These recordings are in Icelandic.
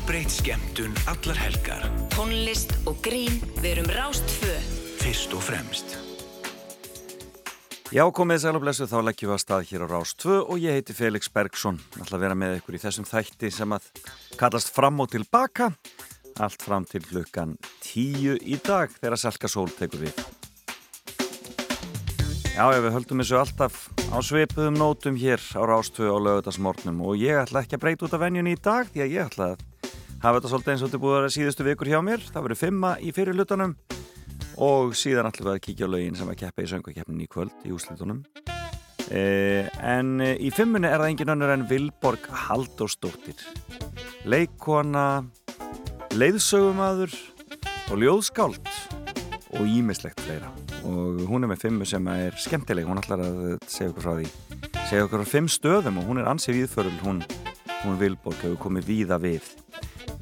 Fjölbreytt skemmtun allar helgar. Tónlist og grín, við erum Rástfö. Fyrst og fremst. Já, komið sæl og blessu, þá leggjum við að stað hér á Rástfö og ég heiti Felix Bergsson. Það ætla að vera með ykkur í þessum þætti sem að kallast fram og tilbaka. Allt fram til klukkan tíu í dag þegar Selka Sól tekur við. Já, já, við höldum þessu alltaf á sveipuðum nótum hér á Rástöðu á lögutasmórnum og ég ætla ekki að breyta út af venjunni í dag því að ég ætla að hafa þetta svolítið eins og þetta búið að vera síðustu vikur hjá mér. Það verður fimma í fyrirlutunum og síðan ætlum við að kíkja á lögin sem að keppa í söngukeppnin í kvöld í úslitunum. E, en e, í fimmunni er það engin önnur en Vilborg Haldósdóttir. Leikona, leiðsögumadur og ljóðskáld og ímislegt fleira og hún er með fimmu sem er skemmtileg hún ætlar að segja okkur frá því segja okkur frá fimm stöðum og hún er ansið viðförul hún, hún Vilborg hefur komið víða við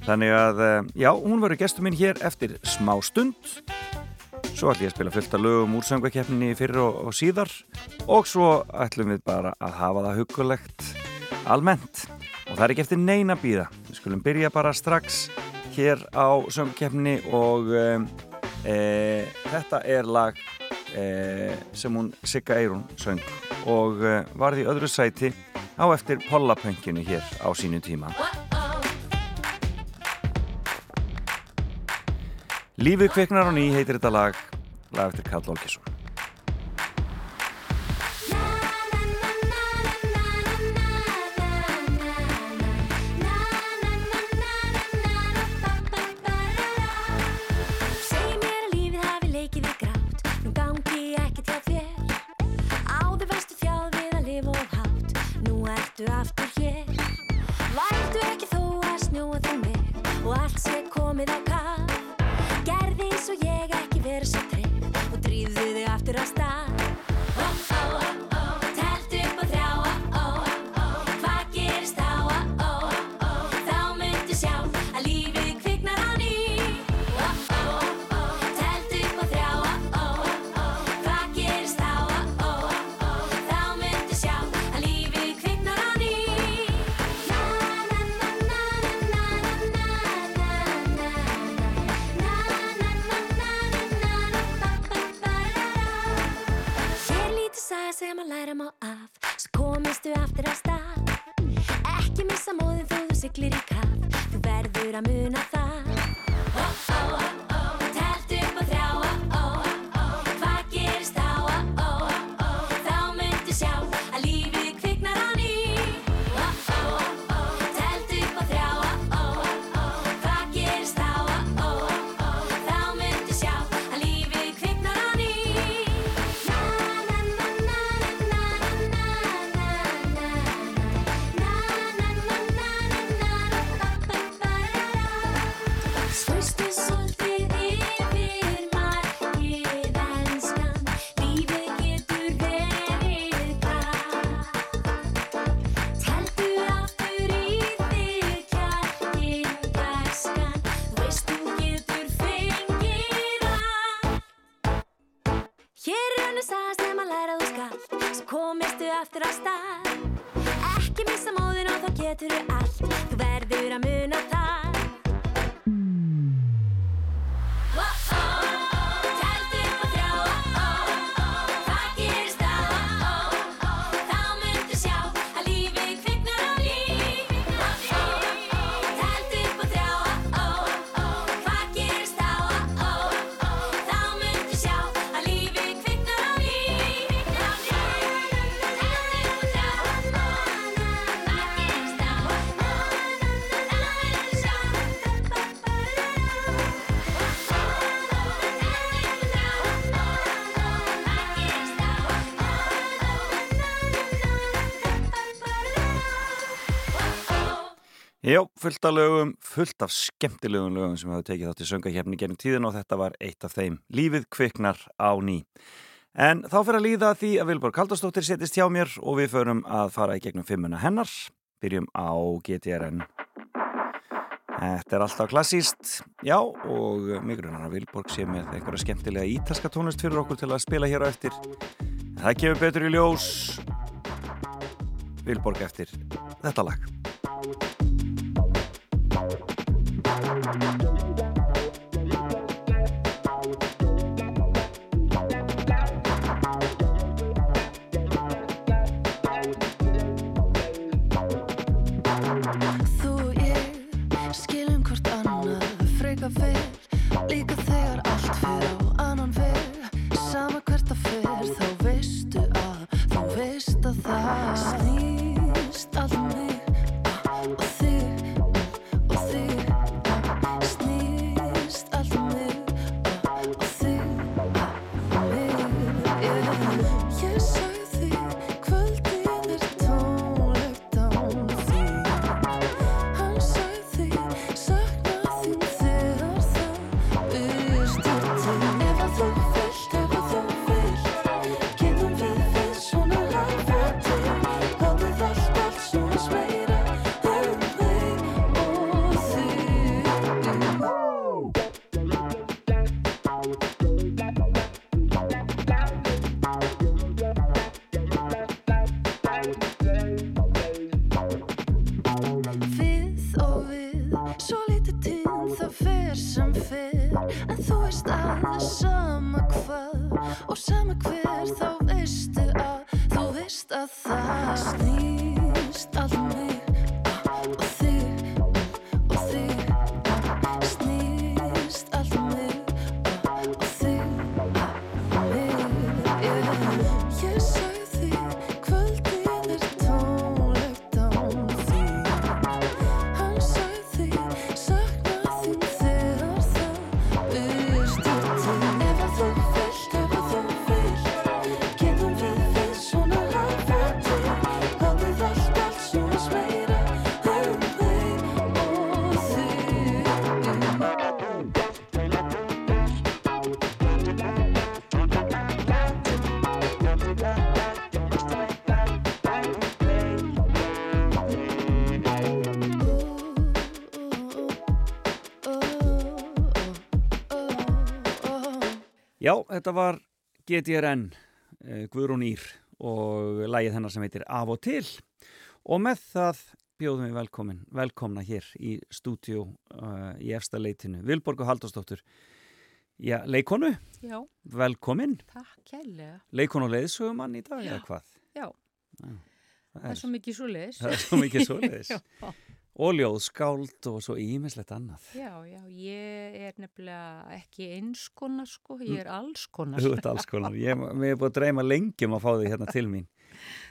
þannig að eh, já, hún verður gestur minn hér eftir smá stund. Svo ætlum ég að spila fullt af lögum úr söngakeppninni fyrir og, og síðar. Og svo ætlum við bara að hafa það hugulegt almennt. Og það er ekki eftir neina bíða. Við skulum byrja bara strax hér á söngakeppninni og E, þetta er lag e, sem hún Sigga Eirún söng. Og e, varði öðru sæti á eftir Pollapönginu hér á sínu tíma Lífið kveiknar á ný heitir þetta lag. Lag eftir Karl Olgesson fullt af lögum, fullt af skemmtilegum lögum sem hafa tekið þátt í söngahjefni genið tíðin og þetta var eitt af þeim. Lífið kviknar á ný. En þá fyrir að líða því að Vilborg Kaldarsdóttir setist hjá mér og við förum að fara í gegnum fimmuna hennar. Byrjum á GTRN. Þetta er alltaf klassíst, já, og mig grunar að Vilborg sé með einhverja skemmtilega ítalska tónlist fyrir okkur til að spila hér á eftir. Það gefur betur í ljós Vilborg eftir þetta lag. Þú og ég skilum hvort annað, freka fyrr, líka þegar Já, þetta var GTRN, uh, Guðrún Ír og lægið hennar sem heitir Af og til og með það bjóðum við velkomin, velkomna hér í stúdíu uh, í efsta leitinu. Vilborg og Haldarsdóttur, já, leikonu, Já, velkomin, takk kærlega. leikonu og leiðsögumann í dag eða hvað? Já, Já, það er svo mikið svo leiðis. það er svo mikið svoleiðis. Já. Og ljóðskáld og svo ímislegt annað. Já, já, ég er nefnilega ekki eins konar sko, ég er alls konar. Þú ert alls konar. Ég er búin að dreyma lengi um að fá þig hérna til mín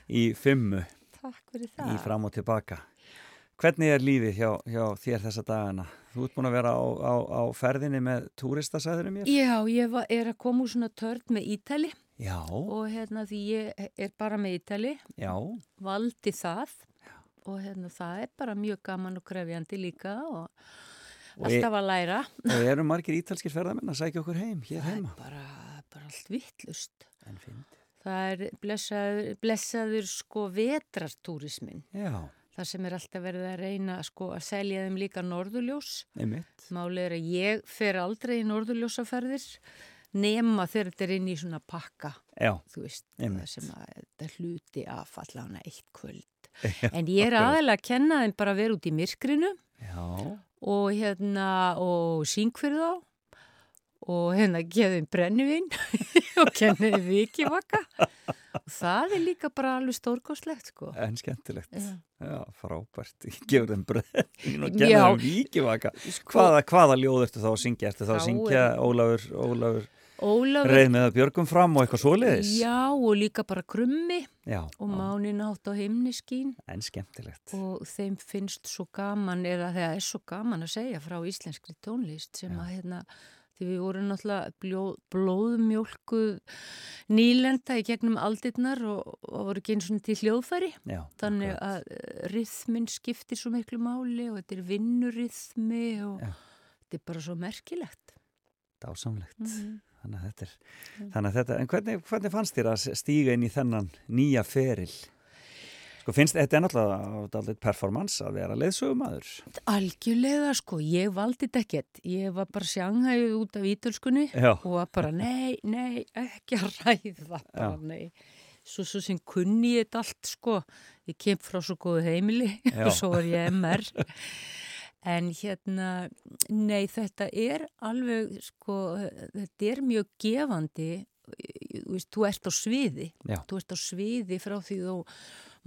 í fimmu, Takk fyrir það. í fram og tilbaka. Hvernig er lífið hjá, hjá þér þessa dagana? Þú ert búin að vera á, á, á ferðinni með túristasæðurum mér? Já, ég var, er að koma úr svona törn með Ítali Já, og hérna því ég er bara með Ítali, já, valdi það og hérna það er bara mjög gaman og krefjandi líka og, Og alltaf að læra. og eru margir ítalskir ferðamenn að sækja okkur heim, hér Það er heima? bara, bara allt vittlust. En fint. Það er blessaður, blessaður sko vetrartúrismin. Já, Það sem er alltaf verið að reyna sko, að selja þeim líka norðurljós. einmitt. Málið er að ég fer aldrei í norðurljósaferðir nema þegar þetta er inn í svona pakka, Já, þú veist, Einmitt. það sem að þetta hluti af allavega eitt kvöld. En ég er aðalega að kenna þeim bara að vera út í myrkrinu já, og hérna og syng fyrir þá og hérna þeim brennivinn og kenna þeim vikivaka og það er líka bara alveg stórkostlegt sko. en skemmtilegt. Já. Já, frábært. Gefur þeim bröðin og genna þeim víkivaka. Hvaða, hvaða ljóð ertu þá að syngja? Ertu þá að syngja Ólafur, Ólafur Ólafur, reið með að björgum fram og eitthvað svoleiðis? já og líka bara krummi Já, og já, mánin átt á himniskín en skemmtilegt. og þeim finnst svo gaman eða það er svo gaman að segja frá íslenskri tónlist sem að hérna því við vorum náttúrulega blóðmjólkuð nýlenda í gegnum aldirnar og, og voru eins og til hljóðfæri Já, þannig að uh, rithmin skiptir svo miklu máli og þetta er vinnurithmi og Já. þetta er bara svo merkilegt Dásamlegt. Mhm. Þannig að þetta er, þannig að þetta, en hvernig, hvernig fannst þér að stíga inn í þennan nýja feril? Sko finnst, þetta er náttúrulega performance að vera leiðsögumadur. Algjörlega sko, ég valdi þetta ekkert. Ég var bara sjanghæðið út af ítölskunni Já, og var bara nei, nei, ekki að ræða. Bara Já. nei. Svo, svo sem kunni ég þetta allt sko. Ég kem frá svo góðu heimili og svo var ég MR En hérna, nei þetta er alveg, sko, þetta er mjög gefandi, þú veist, þú ert á sviði, Já. þú ert á sviði frá því þú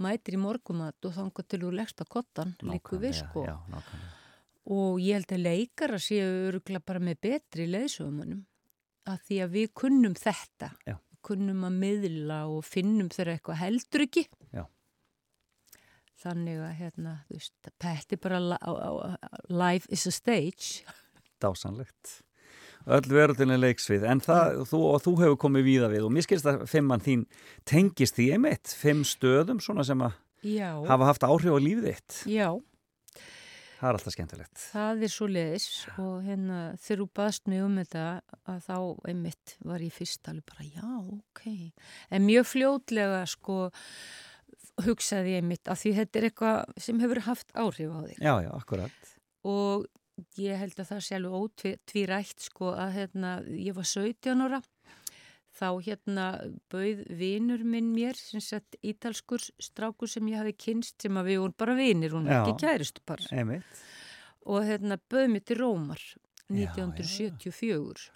mætir í morgumat og þangar til þú leggst á kottan, líku við, sko. Já, nákvæmlega. Og ég held að leikara séu öruglega bara með betri leðsögumunum, að því að við kunnum þetta, Já. kunnum að miðla og finnum þeirra eitthvað heldur ekki. Já. Þannig að, hérna, þú veist, petti bara life is a stage. Dásanlegt. Öll verðurinn er leiksvið, en það, þú, og þú hefur komið víða við og mér skilst að fimmann þín tengist því einmitt, fimm stöðum svona sem að Já, hafa haft áhrif á lífið þitt. já, Það er alltaf skemmtilegt. það er svo leiðis og hérna þegar þú baðst mig um þetta að þá einmitt var ég fyrst alveg bara já, ok. En mjög fljótlega sko hugsaði ég einmitt að því þetta er eitthvað sem hefur haft áhrif á þig. Já, já, akkurat. og ég held að það sé alveg ótvírætt sko að hérna, ég var 17 ára þá hérna bauð vinur minn mér sem sett ítalskur strákur sem ég hafi kynst sem að við vorum bara vinir, hún Já. ekki kæristu par Einmitt. og hérna bauð mér til Rómar Já, 1974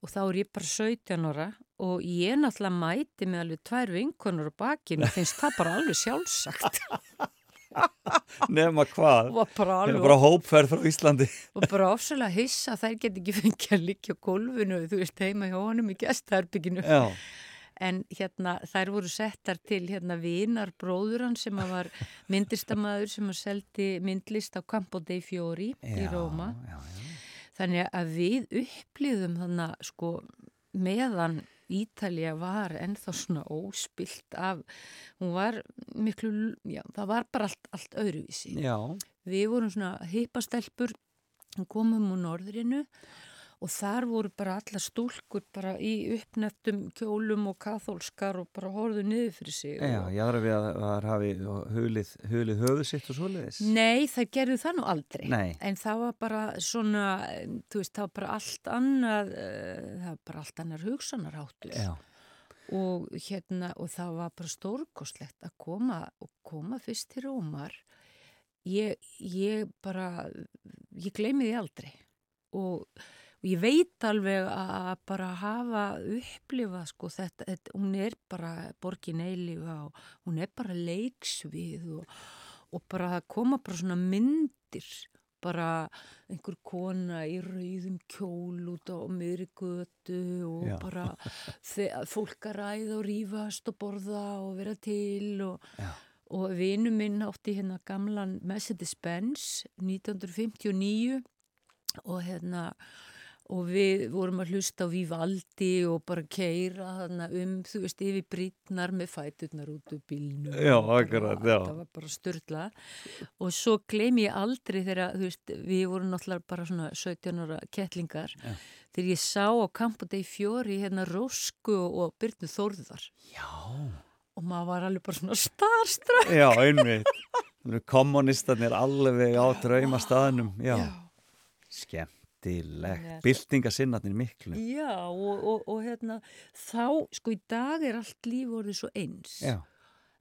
og þá er ég bara 17 ára og ég náttúrulega mæti með alveg tvær vinkonur á bakinu og finnst það bara alveg sjálfsagt Nefna hvað? var Það er bara hópferð frá Íslandi. og bara ofsalega hissa að þær get ekki fengið að á gólfinu þú veist heima hjá honum í gestaherbygginu Já, en hérna þær voru settar til hérna vinar bróður hann sem var myndlistamæður sem að seldi myndlist á Campo dei Fiori í já, Róma Já, já. þannig að við upplýðum þannig sko meðan Ítalja var ennþá svona óspilt af, hún var miklu, já, það var bara allt, allt öðruvísi. Já, Við vorum svona hippastelpur, komum úr norðrinu og þar voru bara alla stúlkur bara í uppneftum kjólum og kathólskar og bara horfðu niður fyrir sig. já, og... ég þarf við að það hafi hulið, hulið höfuð sitt og svoleiðis. Nei, það gerðu það nú aldrei. Nei. En það var bara svona, þú veist, það var bara allt annað, uh, það var bara allt annar hugsanarháttur. Já, Og hérna, og það var bara stórkostlegt að koma, og koma fyrst til Rómar. Ég, ég bara, ég gleymi því aldrei. Og, og ég veit alveg að bara hafa upplifað, sko, þetta, þetta, hún er bara borgin eilifa og hún er bara leiksvið og, og bara það koma bara svona myndir bara einhver kona í rauðum kjól út á miðri götu og Já. bara fólk að ræða og rífast og borða og vera til og, og vinu minn átti hérna gamlan Mercedes-Benz 1959 og hérna og við vorum að hlusta á Vivaldi og bara keira þarna um, þú veist, yfir brýtnar með fæturnar út úr bílnum. Já, akkurat, já. Það var bara störla. Og svo gleymi ég aldrei þegar, þú veist, við vorum náttúrulega bara svona 17 ára kettlingar. Já. Þegar ég sá á Campo dei Fiori hérna Rósku og Byrnu Þórðar. já, Og maður var alveg bara svona starströkk. já, einmitt. Kommunistarnir alveg á draumastaðnum. Já, skemmtilegt. Nei. Byltingasinnarnir miklu. Já, og, og, og hérna, þá, sko, í dag er allt líf orðið svo eins. Já,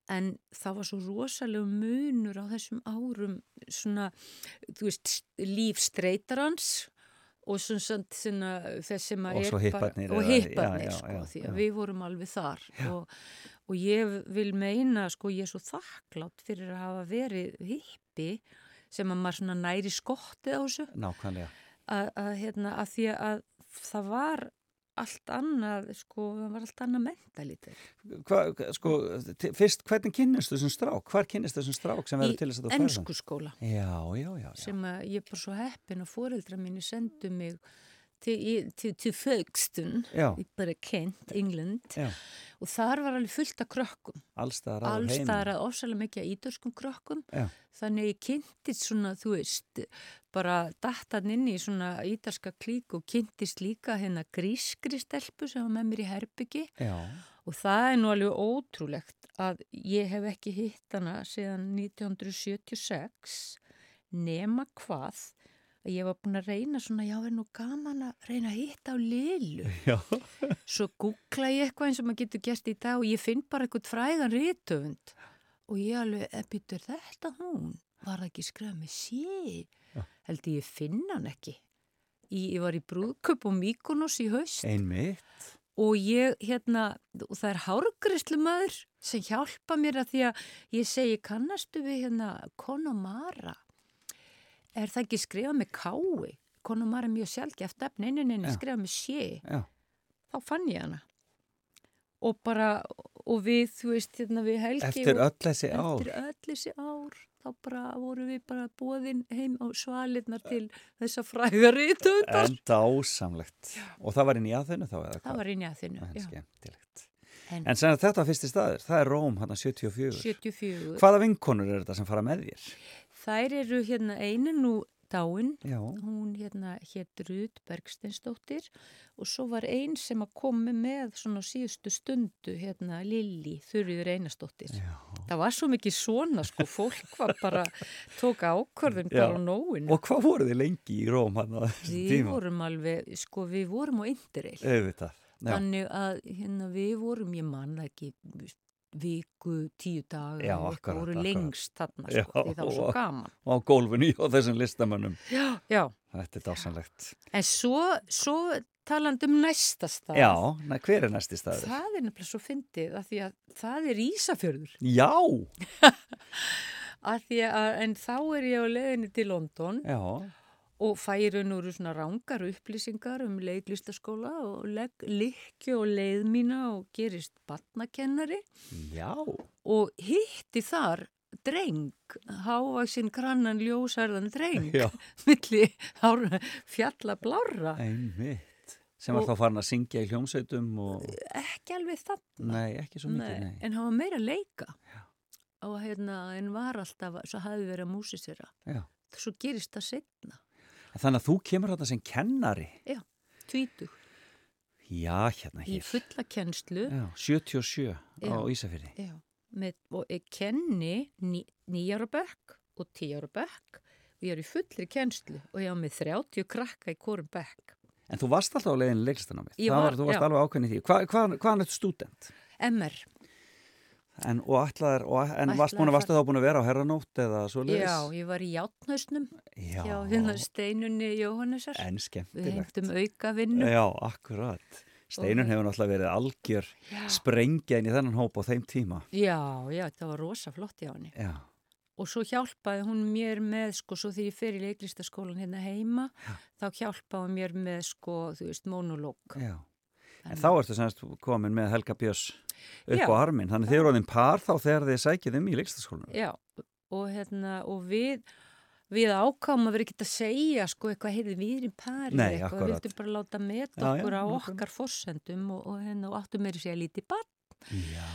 En það var svo rosalega munur á þessum árum, svona, þú veist, líf streytarans og svona, þess sem að Og svo hipparnir Og hipparnir, já, já, sko, já, því já. að við vorum alveg þar. Og, og ég vil meina, sko, ég er svo þakklátt fyrir að hafa verið hippi sem að maður næri skottið á þessu nákvæmlega. Að, að, hérna, að því að það var allt annað, sko, það var allt annað mentalítið. Hva, sko, fyrst, hvernig kynnist þessum strák? Hvar kynnist þessum strák sem verður til þess að Í þú ferðan? ennsku skóla Já, já, já, já. sem að ég er bara svo heppin að foreldra mínu sendu mig til, til, til Já, í bara Kent, England. Já, og þar var alveg fullt af krökkum. Allstaðar að allstaðar að ofsalega mikið að ídörskum krökkum. Já. þannig ég kynntist svona, þú veist bara dattan inn í svona ídarska klík og kynntist líka hérna grískri stelpu sem var með mér í herbyggi Já, og það er nú alveg ótrúlegt að ég hef ekki hitt hana síðan 1976 nema hvað að ég var búin að reyna svona, já, er nú gaman að reyna að hitta á Lilu. já, Svo googla ég eitthvað eins og maður getur gert í dag og ég finn bara eitthvað fræðan rítöfund og ég alveg, "Eh, býttu, er þetta hún? var það ekki skrifað með sé held ég finna hann ekki. Í, ég var í brúðköp og Míkonos í haust. Einmitt. og ég hérna og það er hárgrislu maður sem hjálpa mér að því að ég segi kannastu við hérna Konomara er það ekki skrifað með kái Konomara er mjög sjálfgeft efni, nei, nei, nei, nei Já. skrifað með sé Já. þá fann ég hana og bara, og við, þú veist, hérna við helgi Eftir öll þessi ár. ár þá bara voru við bara bóðin heim á svalirnar til þessa töndar. En dásamlegt. Og það var inn í aðeinu þá eða hvað? Það var inn í aðþinu, En já. skemmtilegt. En, En þetta var fyrsti staður, það er Róm hann 74. 74. Hvaða vinkonur er þetta sem fara með þér? Þær eru hérna einu nú dáin, Já. hún hérna hétt Rud Bergsteinsdóttir og svo var ein sem að komi með svona síðustu stundu hérna Lilli Þurriður Einarsdóttir. Já. Það var svo mikið svona sko, fólk var bara, tók ákvörðun bara á nóinu. Og hvað voru þið lengi í Róm hann á þessum Við tíma? vorum alveg, sko við vorum á. Já. Þannig að hérna við vorum, ég manna ekki viku, tíu daga, Já, akkurat, voru akkurat. lengst þarna Já, sko, því það var svo gaman. Og á gólfinu og þessum listamönnum. Já, já. Þetta er dásamlegt. En svo, svo talandi um næsta stað. Já, næ, hver er næsti staður? Það er nefnilega svo fyndið að því að það er Ísafjörður. Já, Að að, en þá er ég á leiðinni til London já, og færi nú svona rángar upplýsingar um leiklistaskóla og legg likju og leið mína og gerist batnakennari já. og hitti þar dreng, hávaksinn krannan ljósærðan dreng Já. milli hár- fjalla blára Einmitt. Sem var þá farin að syngja í hljómsveitum og... ekki alveg þarna Nei, ekki svo mikið, nei. en hann var meira að leika og hérna, en var alltaf svo hafði verið að músisera Já. svo gerist það setna, Þannig að þú kemur þarna sem kennari. tvítug Já, hérna í hér. fulla kennslu Já, 77 á Já. Ísafirði. Já, með, og ég kenni ní, nýjára bekk og tíjára bekk og ég er í fullri kennslu og ég á með 30 krakka í hvorum bekk. En þú varst alltaf á. Ég Það var, þú varst já. alveg ákveðin í því. Hva, hva, hvaðan ertu stúdent? MR, En, og ætlaðir, og, en varst búin að þá búin að vera á herranótt eða svo leiðis? já, ég var í játnausnum Já. hjá hérna steinunni Jóhannesar. En Við skemmtilegt. hengtum auka vinnu. Já, akkurat. Steinun hefur náttúrulega verið algjör sprengja inn í þennan hóp á þeim tíma. Já, já, það var rosa flott hjá henni. Já, Og svo hjálpaði hún mér með, sko, svo þegar ég fer í leiklistaskólan hérna heima, þá hjálpaði mér með, sko, þú veist, monológ. já. En þá ertu semst komin með Helga Björns upp Já. á arminn. Þannig þið eru orðin par þá þegar þið sækið um í leikstaskólanum. Já, og hérna, og við, við ákáum að vera ekki að segja, sko, eitthvað, heyrði, við erum parið Nei, eitthvað, við vildum bara láta meta Já, já, okkur á okkar forsendum og, og hérna, og áttum meiri segja lítið barn. Já.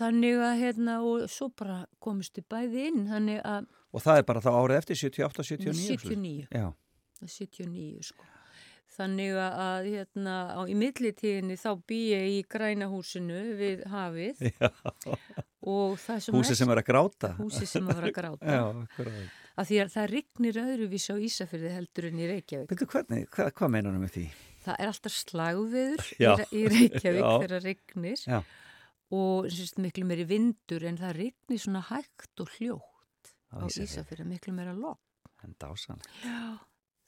Þannig að, hérna, og svo bara komist við bæði inn, þannig að Og það er bara þá árið eftir 78, 79? 79. Já, 79 sko. Þannig að, að hérna, á, í millitíðinni þá bý ég í grænahúsinu við hafið og það sem Húsi sem er að gráta. húsi sem að vera að gráta. Já, því að það rignir öðruvísi á Ísafyrði heldur en í Reykjavík. Veitu hvernig, hvað, hvað meinar með því? Það er alltaf slagviður í, Reykjavík þegar rignir Já. og sérst, miklu meiri vindur en það rignir svona hægt og hljótt Á á. Ísafyrði, miklu meira logg. En dásan. Já,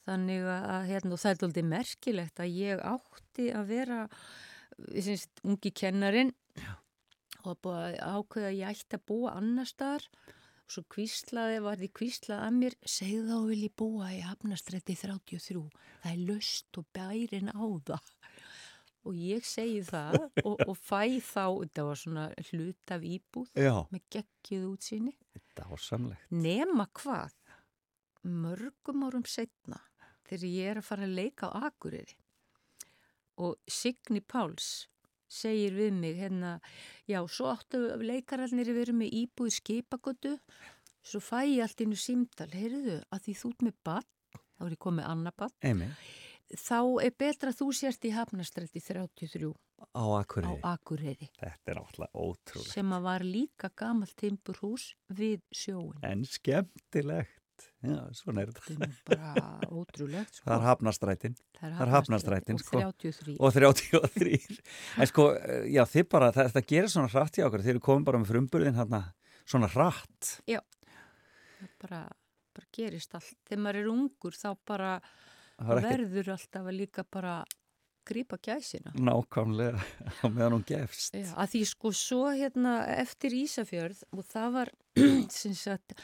þannig að, hérna, það er doldið merkilegt að ég átti að vera syns, ungi kennarin og að ákveða að ég ætti að búa annar staðar. Og svo kvíslaði, var því kvíslað að mér segðu þá vil ég búa í Hafnastrætti 33 það er löst og bærin á það. Og ég segi það og, og fæ þá, þetta var svona hlut af íbúð Já, með geggið útsýni. Dásamlegt. Nema hvað, mörgum árum setna, þegar ég er að fara að leika á Akureyri og Signi Páls segir við mig hérna, já, svo áttu leikararnir að vera með íbúið skipagötu, svo fæ ég allt innu símdal, heyrðu, að því þú ert með bann, þá er ég komið annað bann, þá er betra að þú sért í Hafnastrætti 33 á Akureyri. á Akureyri, Þetta er náttúrulega ótrúlegt. sem að var líka gamalt timburhús við sjóin. En skemmtilegt. Já, svona er þetta. Þetta er bara ótrúlegt, sko. Það er hafnastrætin Það Það er Hafnarstrætin, og sko. 33. og 33. en sko, já, þið bara, það, það gerir svona hratt í okkur. Þið eru komin bara með frumburðin hérna svona hratt. Já. það bara, bara gerist allt þegar maður er ungur þá bara Það er verður alltaf að líka bara grípa gæsina nákvæmlega á meðan hún gefst. Já, að því sko svo hérna eftir Ísafjörð og það var sem sagt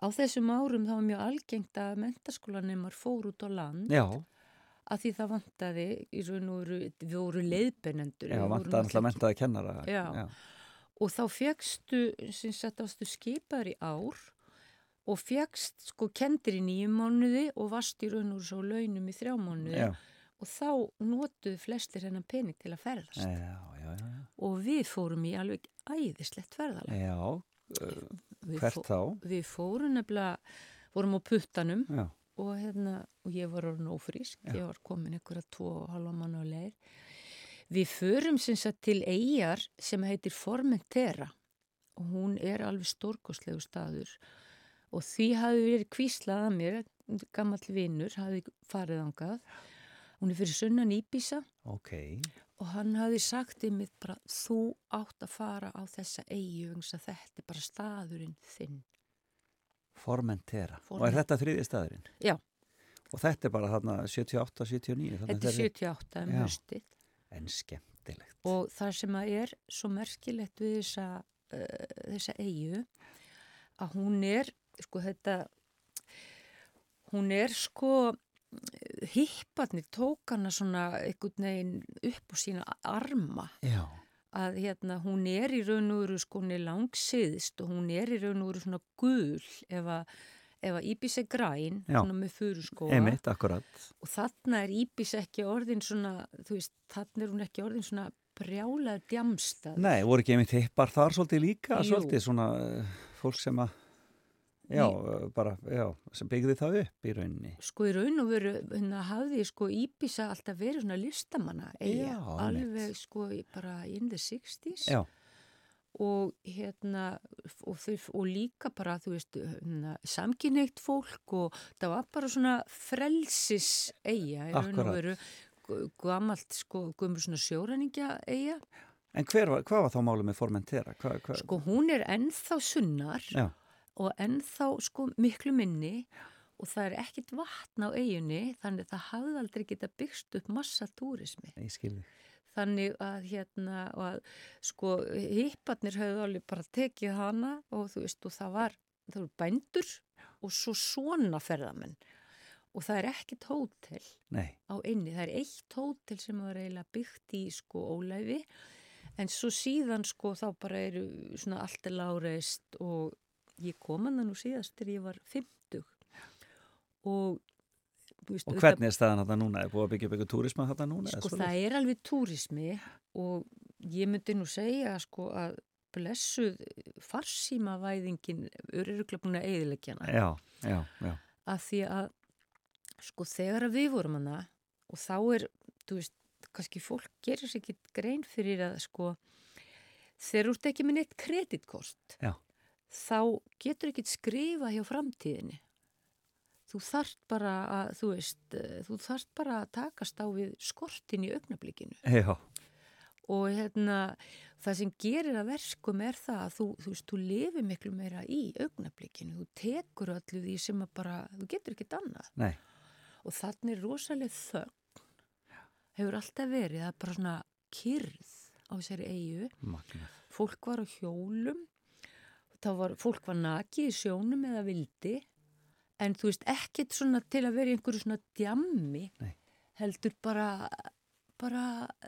á þessum árum það var mjög algengt að mentaskólanemar fór út á land Já, að því það vantaði í raun og veru, við voru leiðbennendur já, vantar alltaf mentaði kennara. Já. og þá fegstu sem sagt ástu skipar í ár og fegst sko kendir í nýjum mánuði og vast í raun og veru svo launum í þrjá mánuði Já, og þá notuðu flestir hennan pening til að ferðast já, já, já. já. og við fórum í alveg æðislegt ferðalag Já, Við hvert þá? Við fórum nefnilega, vorum á puttanum og, hérna, og ég var orðin ófrísk, ég var komin einhverja tvo og halva mann á leið. Við förum sem sagt til eigjar sem heitir Formentera og hún er alveg stórkoslegu staður og því hafi verið kvíslað að mér, gammal vinnur hafi farið ángað. Hún er fyrir sunnan Íbísa ok. Og hann hafi sagt í mitt bara þú átt að fara á þessa vegna þess að þetta er bara staðurinn þinn. Formentera. Og Formen- er þetta þriði staðurinn? Já. Og þetta er bara þarna 78, 79? þarna Þetta er þeirri- 78 um höstið En skemmtilegt. og það sem að er svo merkilegt við þessa, uh, þessa eigu að hún er sko þetta hún er sko hipparnir tók hana svona einhvern veginn upp á sína arma Já, að hérna hún er í raun og veru sko hún er langsiðst og hún er í raun og veru svona gul ef að ef að Íbis er græn, Já. svona með furuskóa einmitt, akkurat. og þarna er Íbis ekki orðin svona, veist, þarna er hún ekki orðin svona brjálað djamstað. Nei, voru ekki einmitt hippar þar svolítið líka, Jú. svolítið svona uh, fólk sem að, já, uh, bara, já, sem byggði það upp í rauninni. Sko í raun og veru, hérna hafði sko Íbisa alltaf verið svona listamanna eiga, Já, einmitt. alveg sko í- bara in the 60s Já, og hérna og, þau, og líka bara, þú veist, hérna, samkyneitt fólk og það var bara svona frelsis eiga í raun og veru gamalt sko, guðmur svona sjóræningja eiga. en hver hvað var þá málið með Formentera? Hva, hva? Sko hún er ennþá sunnar Já, og ennþá sko miklu minni og það er ekkit vatn á eiginni þannig að það hafði aldrei geta byggst upp massa túrismi. ég skilði. Þannig að hérna og að sko hipparnir höfðu alveg bara tekið hana og þú veist og það var, það voru bændur og svo svona ferðamenn. Og það er ekkit hótel Nei, á inni, það er eitt hótel sem var eiginlega byggt í sko ólæfi en svo síðan sko þá bara eru svona allt er láreist og ég kom hann nú síðast þegar ég var 50 og veist, og hvernig er staðan þetta núna? Er búið að byggja eitthvað túrisma þetta núna? Sko það er alveg túrismi og ég myndi nú segja sko að blessuð farsímavæðingin eru búin að eðileggjana Já, já, já. að því að sko þegar að við vorum hana og þá er, þú veist, kannski fólk gerir sér ekki grein fyrir að sko þegar þú ert ekki með neitt kreditkort Já. Þá getur ekki skrifa hjá framtíðinni. Þú þarft bara að þú veist, eh, þú þarft bara að takast á við skortin í augnablikinu. Já, og hérna það sem gerir að verskum er það að þú, þú veist, þú lifir miklu meira í augnablikinu, þú tekur allu því sem að bara, þú getur ekkert annað. Nei, og þannig er rosalega þögn. Hefur alltaf verið, er bara svona kyrð á þessari eigu magnað. fólk var á hjólum þá var, fólk var nakið í sjónum eða vildi en þú veist, ekkert svona til að vera í einhverju svona djammi Nei. heldur bara bara,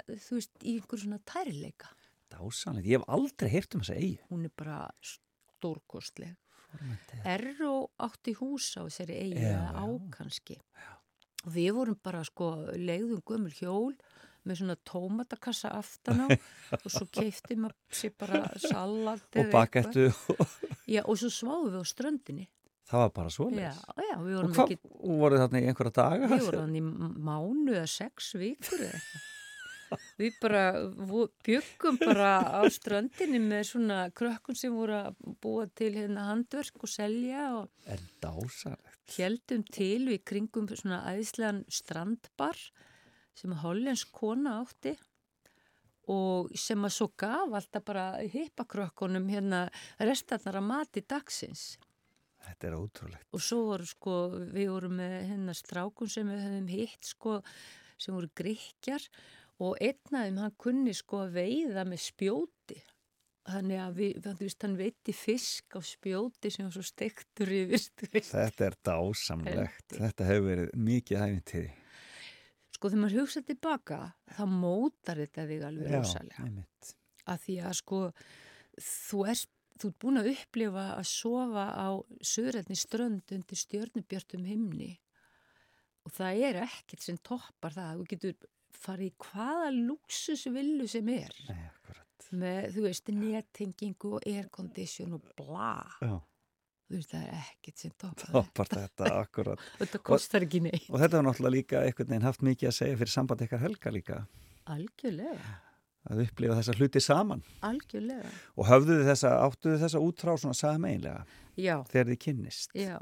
þú veist, í einhverju svona tærleika Dásanlegt, ég hef aldrei heyrt um þessa eigi. hún er bara stórkostleg. Erró átti hús á þessari eigi eða á já. kannski og við vorum bara sko leiðum gömul hjól með svona tómatakassa aftan á og svo keifti maður sér bara salat Og bakettu. Já, og svo sváðum við á ströndinni það var bara við Og hvað, ekki voru þarna í einhverja daga? við vorum hann í mánu eða sex vikur. Við bara bjuggum bara á ströndinni með svona krökkun sem voru að búa til hérna handverk og selja og heldum til við kringum svona æðislegan strandbar sem hollensk kona átti og sem að svo gaf alltaf bara hippakrökkunum hérna restarnar að mati dagsins Þetta er ótrúlegt. og svo voru sko, við vorum með hennar strákun sem við höfum hitt sko, sem voru gríkjar og einn af þeim hann kunni sko að veiða með spjóti þannig að við, þú veist, hann veiti fisk á spjóti sem var svo stektur þú veist. Þetta er dásamlegt. Þetta hefur verið mikið æfintiði. Sko þegar maður hugsa tilbaka þá mótar þetta þig alveg rosalega. að því að sko þú ert þú ert búin að upplifa að sofa á söðrætni strönd undir stjörnubjörtum himni. Og það er ekkert sem toppar það. Þú getur farið í hvaða luxusvillu sem er. Nei, með, þú veist, nettingingu og aircondition og bla. Já, þú veist, það er ekkert sem toppar toppar þetta, akkurat. þetta kostar ekki neitt Og þetta er náttúrulega líka einhvern veginn haft mikið að segja fyrir samband ykkar helga líka. algjörlega, Að upplifa þessa hluti saman. algjörlega Og höfðu þið þessa, áttuðu þessa útrá svona sameinlega já, þegar þið kynnist. Já,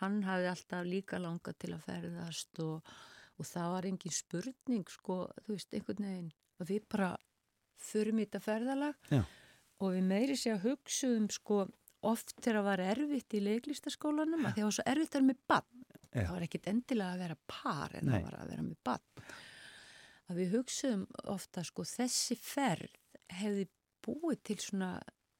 hann hafði alltaf líka langað til að ferðast og, og það var engin spurning sko, þú veist, einhvern veginn og við bara förum í þetta ferðalag Já. og við meiri sé að hugsuðum sko oft þegar það var erfitt í leiklistaskólanum að því að það var svo erfitt að vera með bann það var ekkit endilega að vera par en Nei. það var að vera með bann að við hugsuðum ofta sko þessi ferð hefði búið til svona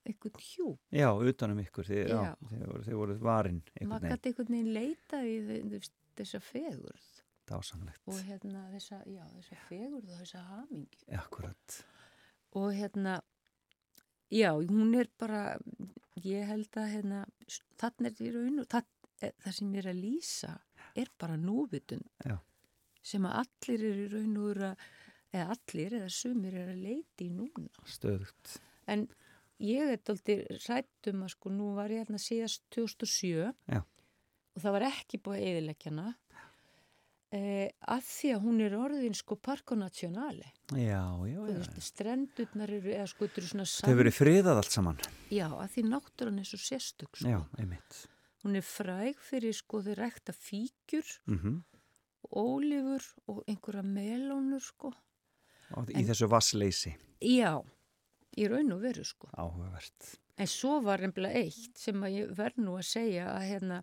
einhvern hjú Já, utanum ykkur, þið, já. Já. þið, voru, þið varinn einhvern maður gæti einhvern veginn leitað í þessa fegurð Dásamlegt. og hérna þessa, já, þessa fegurð og þessa hamingju Akkurat. og hérna já, hún er bara ég held að hérna þannig er í raun og það, það sem ég er að lýsa er bara núvitun Já. sem að allir eru í raun og veru að eða allir eða sumir er að leiti í núna Stöðugt. en ég er dálítið rættum að sko nú var ég hérna síðast 2007 Já. og það var ekki búið að eðileggjana eh, að því að hún er orðin sko veist, strendurnar eru eða sko Það hefur verið friðað allt saman. já, að því náttúran er svo sérstök sko. Já, einmitt. hún er fræg fyrir sko þau rækta fíkjur Mm ólifur og einhverja melónur sko Í En- þessu vassleysi. já, í raun og veru sko Áhugavert. En svo var nefnilega eitt sem að ég verð nú að segja að hérna,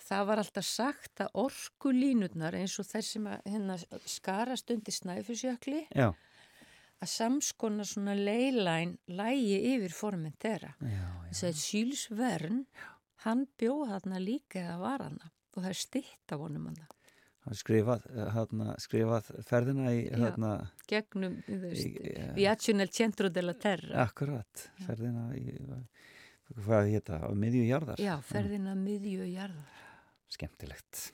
það var alltaf sagt að orkulínurnar eins og þess sem að hérna, skarast undir snæfusjökli Já. að samskona svona leilæn lægi yfir formin þeirra. Þess að Jules Verne, hann bjóð þarna líka eða var hana og það er stytt af honum hana. Hann skrifað, hana, skrifað ferðina í Já. hana, Gegnum. Viaggio nel centro della terra. akkurat, ferðina í, hvað hétta, á miðju jarðar. Já, ferðina miðju jarðar. Skemmtilegt.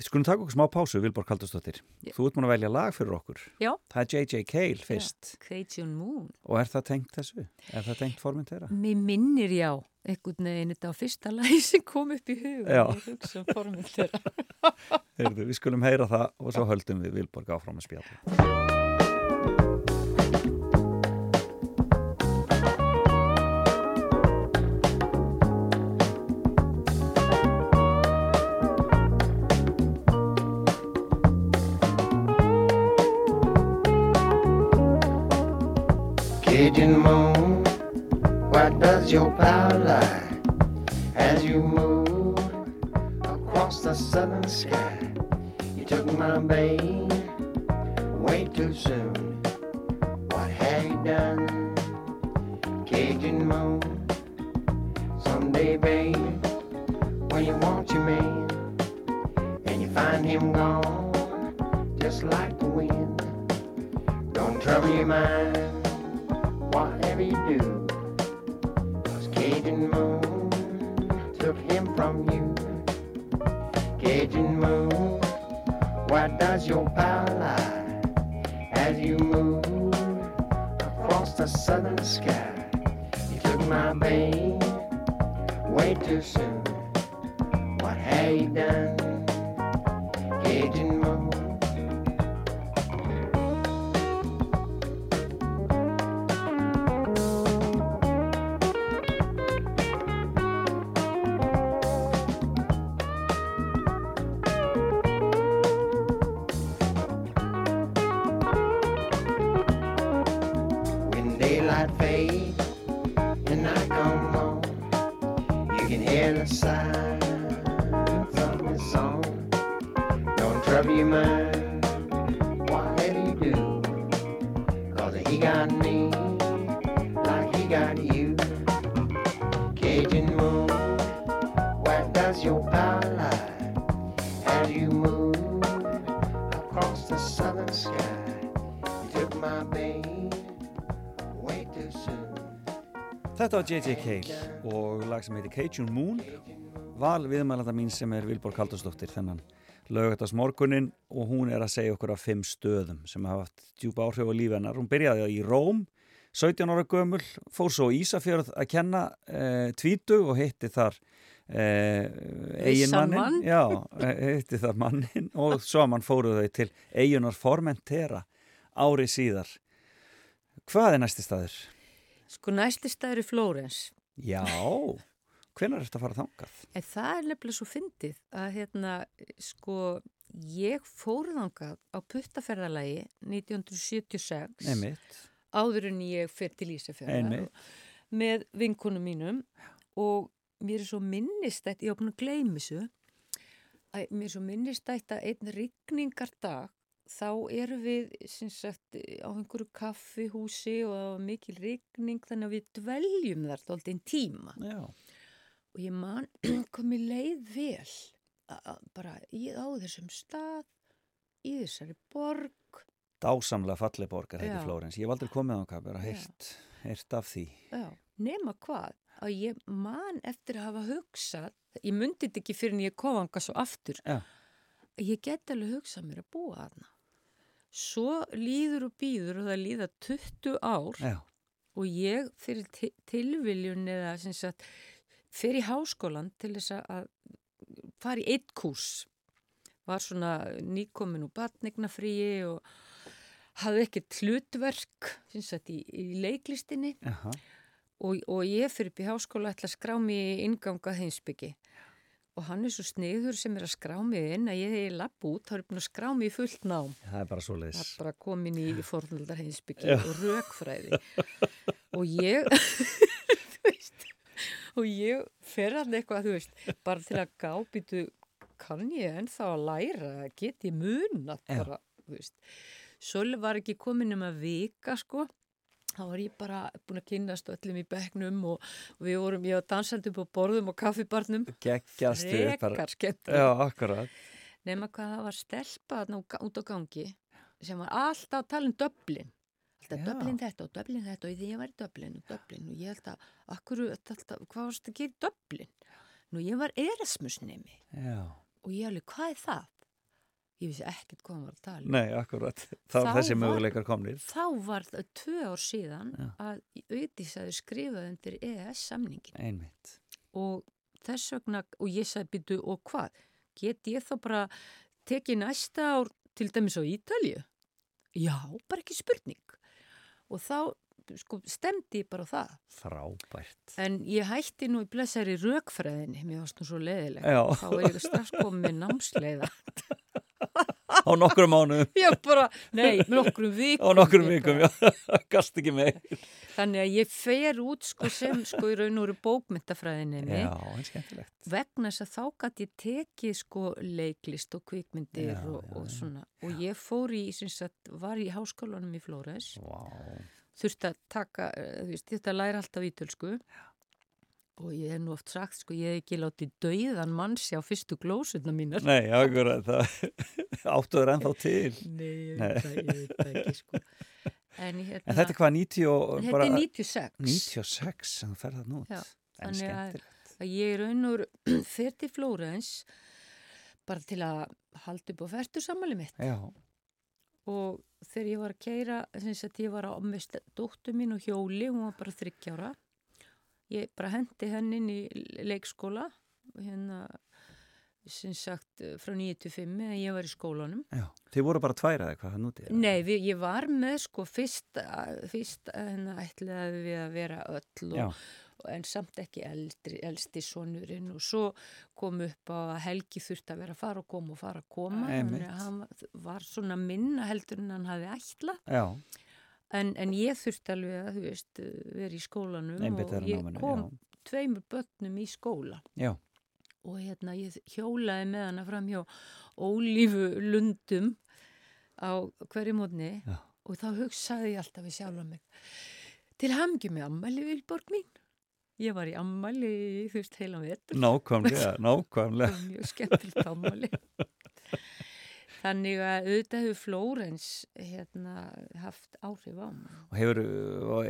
Við skulum taka okkur smá pásu, Vilborg Kaldursdóttir. Já. Þú ert múin að velja lag fyrir okkur. Já. Það er J.J. Cale fyrst. Cajun Moon. Og er það tengt þessu? Er það tengt formin þeirra? Mér minnir já, einhvern veginn þetta á fyrsta lagi sem kom upp í hug Já. ég hugsa um formið þeirra. Heyrðu, við skulum heyra það og svo höldum við Vilborg áfram að spjalla. Cajun moon, why does your power lie as you move across the southern sky? You took my babe way too soon. What have you done, Cajun moon? Someday, babe, when you want your man and you find him gone, just like the wind. Don't trouble your mind whatever do. Cause Cajun Moon took him from you. Cajun Moon, why does your power lie as you move across the southern sky? You took my babe way too soon. What have you done, Þetta var J.J. Cale og lag sem heitir Cajun Moon val viðmælanda mín sem er Vilborg Haldursdóttir þennan lögatast morgunin og hún er að segja okkur af fimm stöðum sem hafa haft djúpa áhrif á lífi hennar. Hún byrjaði í Róm 17 ára gömul, fór svo Ísafjörð að kenna e, tvítu og hitti þar e, eiginmannin mann. já, eh, hitti þar mannin og svo mann fóruð þau til eigunar Formentera ári síðar Hvað er næsti staður? Sko næsti staður í Flórens. Já, hvenær er þetta að fara þangað? En það er nefnilega svo fyndið að hérna, sko, ég fór þangað á puttaferðalagi 1976 Einmitt, áður en ég fer til Ísafjörða með vinkunum mínum. Og mér er svo minnistætt, ég búin að gleymi þessu, mér er svo minnistætt að einn rigningardag þá erum við sem sagt á einhverju kaffihúsi og mikil rigning þannig að við dveljum þar alltaf einn tíma. Já, og ég man kom í leið vel að, að bara í, á þessum stað í þessari borg. Dásamlega falleg borgar heiti Já. Flórens. Ég hef aldrei komið á bara heyrt, heyrt af því. Já, nema hvað að ég man eftir að hafa hugsað ég myndi þetta ekki fyrir en ég kom anga svo aftur Já. að ég get alveg hugsað mér að búa þarna svo líður og býður og það líða 20 ár Já, og ég fyrir ti- tilviljun eða sem sagt fyrir háskólan til þess að fara í eitt kúrs var svona nýkomin úr batnignafríi og hafði ekkert hlutverk sem sagt í, í leiklistinni. Og, og ég fyrir í háskóla ætla að skrá mig í inganga heimsbyggi og hann er svo sniður sem er að skrá mig inn að ég hef lapp út, þá er búin að skrá mig í fullt nám. Það er bara svo það leiðis er bara komin í fornaldar heimsbyggi og rökfræði. Og ég þú veist, og ég fer hann eitthvað, þú veist, bara til að gábytu kann ég ennþá að læra, get ég munat Já. bara, þú veist? Svo var ekki komin um að vika sko þá var ég bara búin að kynast öllum í bekknum og, og við vorum, ég var dansandi upp á borðum og kaffibarnum. Gekkjastu frekar skemmt nema hvað það var stelpa þarna á- út á gangi sem var alltaf að tala um döblin alltaf döblin þetta og döblin þetta og því ég var í döblin og döblin og ég held að akkur, alltaf, hvað varst að gera í döblin nú ég var erasmusnemi. Og ég alveg, hvað er það? Ég vissi ekkert hvað hann var að tala um. Nei, akkurat. Þá er þessi möguleikar komnir. þá var það tvö ár síðan Já. að Auðís hafi skrifað undir EES samningin Einmitt. Og þess vegna, og ég sagði býtu og hvað, get ég þá bara tekið næsta ár til dæmis á Ítalju? Já, bara ekki spurning. Og þá sko, stemdi ég bara á það. Frábært. En ég hætti nú í blessari rökfræðinni. Mér varst nú svo leðileg Já. þá er ég strax komið námsleiða Á nokkrum mánuðum. Ég bara, nei, nokkrum vikum Á nokkrum vikum, bara- já. Gast ekki með þannig að ég fer út sko sem sko í raun og veru bókmyndafræðinni Já, en skemmtilegt. Vegna þess að þá gæti ég tekið sko leiklist og kvikmyndir Já, og, já, og já. svona. Og ég fór í, sem sagt, var í háskólanum í Flóres, Vá. Þurfti að taka, eh, þú veist, að læra alltaf ítölsku og ég hef nú oft sagt, sko, ég hef ekki látið dauðan mannsja á fyrstu glósutna mínar. Nei, akkurat Það áttuður ennþá til. Nei, ég veit það, ég veit það ekki, sko. En, hérna, En þetta er hvað 90 og þetta bara er 96. 96 sem þú ferð það nút Já, En þannig að- skemmtilegt. að ég er fyrir til Flórens bara til að halda upp á færtu sammali mitt. Já, og þegar ég var að keira þess að ég var á með dóttu mín og hjóli, hún var bara þryggjára ég bara hendi henni inn í leikskóla hérna sem sagt frá 9-5 en ég var í skólanum. Já Þið voru bara tvær eða hvað hann úti? Nei, við, ég var með sko fyrst, fyrst hérna ætlaði við að vera öll og, en samt ekki eldri, eldsti sonurinn og svo kom upp á að Helgi þurfti að vera að fara og koma og fara að koma. Þannig að hann var- svona minna heldur en hann hafi ætla já, en, en ég þurfti alveg að veist vera í skólanum einbytt og ég náminu kom tveimur börnum í skóla. Já, og hérna ég hjólaði með hana fram hjá ólífu lundum á hverju mótni Já. og þá hugsaði ég alltaf við sjálfa mig til hamngjum með ammæli Vilborg mín. Ég var í ammæli þú veist heilan vetur. Nákvæmlega, nákvæmlega. mjög skemmtilegt ammæli þannig að auðvitað hefur Flórens hérna haft áhrif á mig og hefur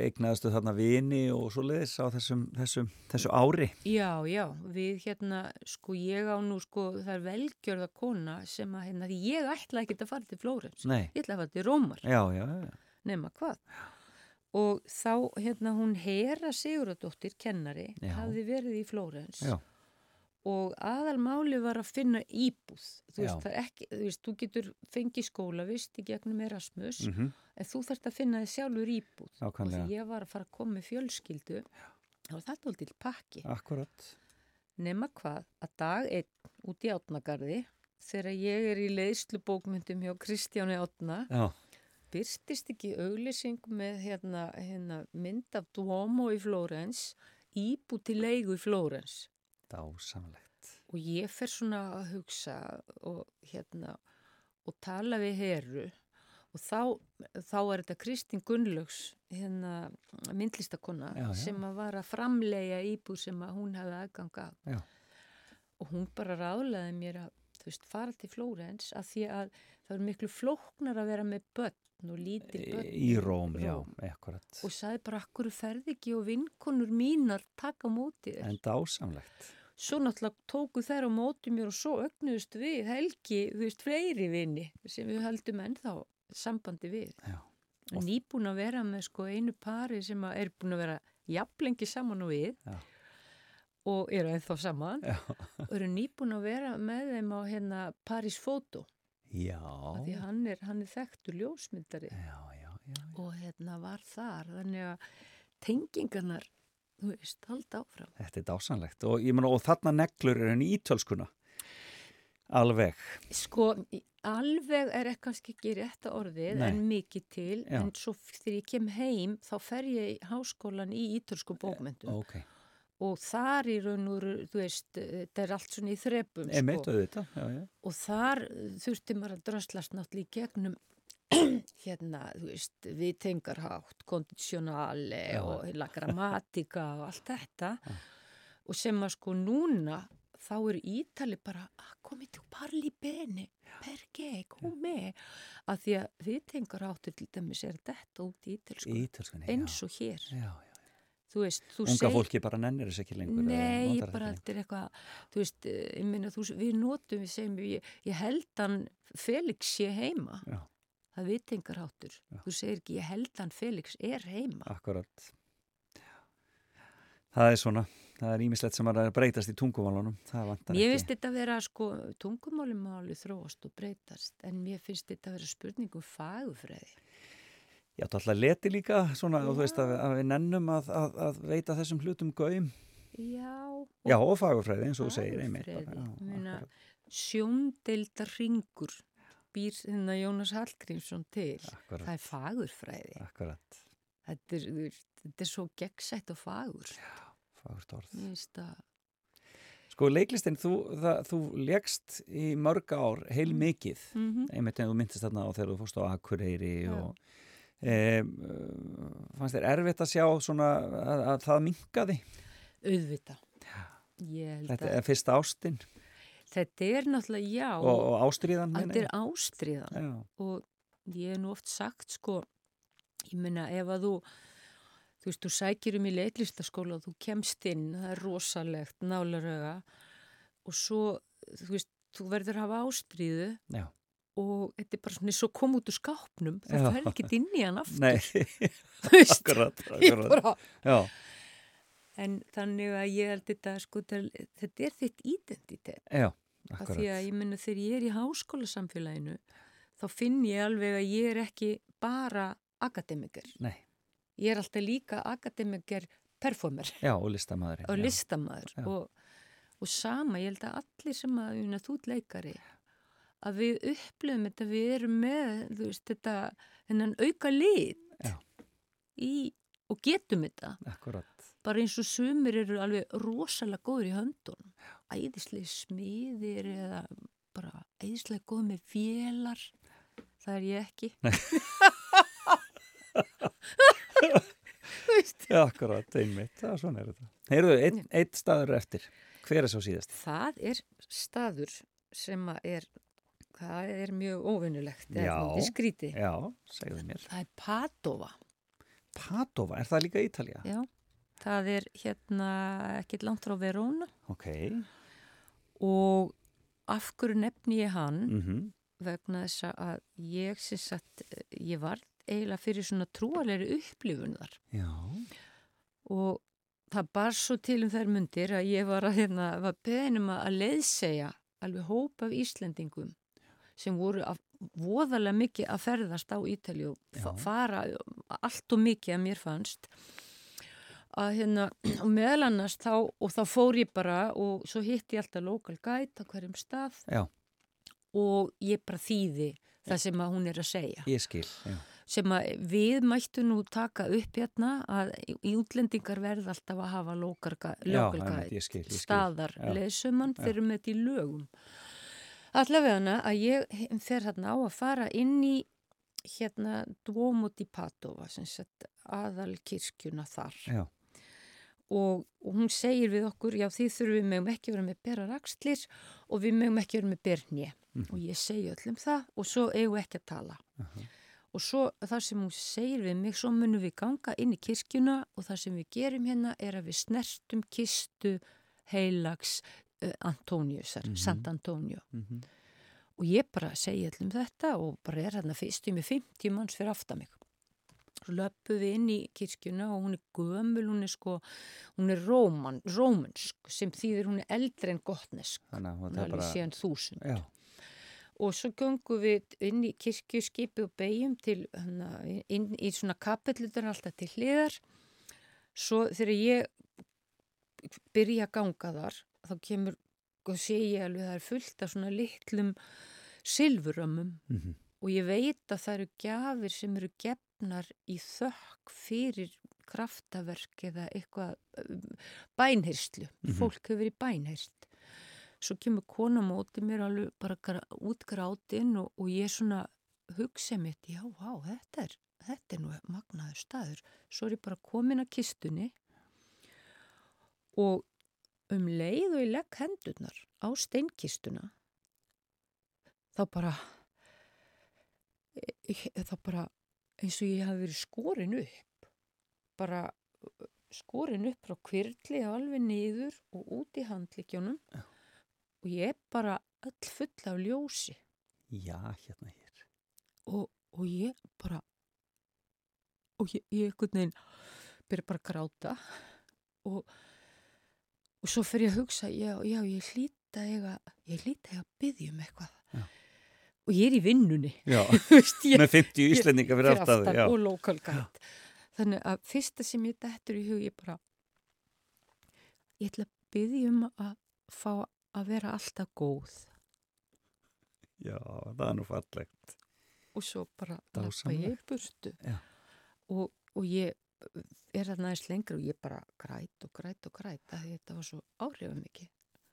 eignaðastu þarna vini og svo leiðis á þessum, þessum, þessu ári Já, já, við hérna, sko ég á nú, sko það er velgjörða kona sem að hérna, ég ætla ekki að fara til Flórens, ég ætla að fara til Rómar, já, já, já. nema hvað. Og þá, hérna, hún Hera Siguradóttir, kennari, Já. hafði verið í Flórens já. Og aðalmáli var að finna íbúð. Þú veist, ekki, þú veist, þú getur fengið skólavist í gegnum Erasmus, Mm en þú þarft að finna þið sjálfur íbúð. Og Nákvæmlega. því ég var að fara að koma með fjölskyldu, þá var þetta alltaf pakki. Akkurat. Nema hvað, að dag einn út í átnagarði, þegar ég er í leiðslubókmyndum hjá Kristjáni Átna, Já, byrstist ekki auglýsing með hérna, hérna, mynd af Duomo í Flórens, íbú til leigu í Flórens. Dásamlegt. Og ég fer svona að hugsa og, hérna, og tala við heru og þá, þá er þetta Kristín Gunnlaugs, hérna, myndlistakonna, Já, já. sem að var að framlega íbú sem að hún hefði aðgang af Já. og hún bara ráðlaði mér að veist, fara til Flórens að því að það er miklu flóknar að vera með börn og lítil börn Í Róm, já, akkurat. og sagði bara, akkur ferði ekki og vinkonur mínar taka á móti þér En dásamlegt. Svo náttúrulega tóku þær á móti mér og svo ögnuðust við Helgi, þú veist, fleiri vini sem við höldum ennþá sambandi við Já. nýbúin að vera með sko einu pari sem er búin að vera jafnlengi saman og við Já. og eru ennþá saman Já. og eru nýbúin að vera með þeim á hérna Paris Photo Já. af því hann er, hann er þekktur ljósmyndari Já, já, já. og hérna var þar þannig að tengingarnar þú veist, halda áfram Þetta er dásamlegt. Og ég meina, og þarna neglur er henni ítölskuna. Alveg. sko, alveg er kannski ekki rétta orðið Nei. en mikið til Já. en svo þegar ég kem heim þá fer ég í háskólan í ítölsku bókmyndum Ok. og þar í raun og þú veist, þetta er allt svona í þrepum Emitt, sko. auðvitað. Já, já. og þar þurfti maður að dröslast náttúrulega í gegnum hérna, þú veist, viðtengarhátt, kondisjonali Já. og heila grammatika og allt þetta og sem að sko núna þá eru ítali bara "Ah, komi tu parli bene, perché, come að því að viðtengarháttur til dæmis er þetta út í ítalsku eins og hér Já, já. þú veist, þú Unga segir fólki bara nennir þess ekki lengur. Nei, notar bara þetta er eitthvað, þú veist, eh, ég þú, við notum, við segjum, ég, ég held hann Felix sé heima. Já. Það vitingar háttur. Já. Þú segir ekki, ég held hann Felix er heima. Akkurat. Það er svona, það er ímislegt sem er að breytast í tungumálunum. Ekki. finnst þetta að vera, sko, tungumáli máli þróast og breytast, en mér finnst þetta að vera spurningum fagufræði. Já, það alltaf leti líka svona, og þú veist að, að við nennum að, að, að veita þessum hlutum gaum. Já. Já, og fagurfræði eins og þú segir ég. Sjóndeildar ringur býr hérna Jónas Hallgrímsson til. Akkurat. Það er fagurfræði. Akkurat, Þetta er, þetta er svo gegnsætt og fagur. fagurt orð. Að, Sko, leiklistinn, þú, þú legst í mörg ár heil mikið, mm einmitt en þú myndist þarna á þegar þú fórst á Akureyri Já. og e, fannst þér erfitt að sjá svona að, að það minkaði? auðvita. Þetta er fyrsta ástin þetta er náttúrulega já, og, og ástriðan. þetta er ástriðan Já, og ég hef nú oft sagt sko, ég meina ef að þú, þú veist, þú sækir um í leiklistaskóla og þú kemst inn, það er rosalegt, nálaröga og svo, þú veist, þú verður að hafa ástriðu já. og þetta er bara svona svo kom út úr skápnum, Já. fer ekki inn í hann aftur. Nei, akkurat, akkurat. Já, en þannig að ég held þetta, sko, þetta er þitt identitet. já, akkurat. því að ég menna þegar ég er í háskólasamfélaginu þá finn ég alveg að ég er ekki bara akademiker. Nei, Ég er alltaf líka akademiker performer já, og listamæðurinn. og listamæður og, og sama, ég held að allir sem að, meina, þú leikari að við upplöfum þetta, við erum með, þú veist, þetta þennan auka lit Já. í, og getum þetta Akkurat. Bara eins og sumir eru alveg rosalega góður í höndunum æðislega smiðir eða bara æðislega góð með vélar það er ég ekki Já, akkurat, einmitt, það er svona er þetta. Heyrðu, einn ein staður er eftir. Hver er svo síðast? Það er staður sem er, það er mjög óvinnulegt, Já. Já, segðu mér. Það er Padova, Padova, er það líka Ítalja? já. Það er hérna ekkert langt frá Verona. Ok. og af hverju nefni ég hann? Mm vegna þess að ég sem sagt, ég var eiginlega fyrir svona trúalegri upplifun þar. Já. og það bar svo til um þær mundir að ég var að hérna, var beðinum að leiðsegja alveg hóp af Íslendingum sem voru að, voðalega mikið að ferðast á Ítalju og fara allt og mikið að mér fannst að hérna, og meðal annars þá, og þá fór ég bara og svo hitti ég alltaf local guide á hverjum stað Já, og ég bara þýði það sem að hún er að segja ég skil. Já. sem að við mættu nú taka upp hérna að í útlendingar verða alltaf að hafa skil. staðar lesumann fyrir með þetta í lögum allavega hana að ég fer hérna á að fara inn í hérna Padova sem sett aðal kirkjuna þar Já. Og, og hún segir við okkur já því þurfum við megum ekki vera með bera rakslir og við megum ekki vera með bernje Mhm. og ég segi öllum það og svo eigum við ekki að tala. Og svo það sem hún segir við mig svo munum við ganga inn í kirkjuna og það sem við gerum hérna er að við snertum kistu heilags uh, Antóniusar, Mhm. Sant Antonio. Mm og ég bara segi öllum þetta og bara er hérna fyrstum með 50 manns fyrir aftan mig svo löpum við inn í kirkjuna og hún er gömul, hún er sko hún er róman, rómansk sem þýðir hún er eldri en gottnesk Þannig að það er bara... síðan þúsund. Já, og svo göngum við inn í kirkjuskipi og beigjum til hana, inn í svona kapellutur alltaf til hliðar. Svo þegar ég byrja að ganga þar þá kemur og sé ég alveg að það er fullt af svona litlum silfurömmum. Mm og ég veit að það eru gjafir sem eru gefnar í þökk fyrir kraftaverk eða eitthvað um, bænhirslu, Mhm. fólk hefur verið bænhirst svo kemur kona á móti mér alveg bara út grátinn og, og ég svona hugsa mitt, já, vá, þetta er þetta er nú magnaður staður. Svo er ég bara komin að kistunni og um leið og ég legg hendurnar á steinkistuna þá bara ég- þá bara eins og ég hafi verið skorin upp bara skorin upp frá kvirli alveg niður og út í handlikjónum Já. og ég er bara öll full af ljósi já, hérna hér. og, og ég bara og ég, ég einhvern veginn byrja bara að gráta og, og svo fer ég að hugsa já, já ég hlýta ég að byggja um eitthvað. Og ég er í vinnunni. Veist, ég, með 50 Íslendinga fyrir aftan. Já, og local guide. Þannig að fyrsta sem ég dettur í hug ég bara ég ætla að byggja um að fá að vera alltaf góð. Já, það er nú fallegt. og svo bara lappa ég burtu. Og, og ég er þarna aðeins lengur og ég bara græt og græt og græt að þetta var svo áhrifamikið.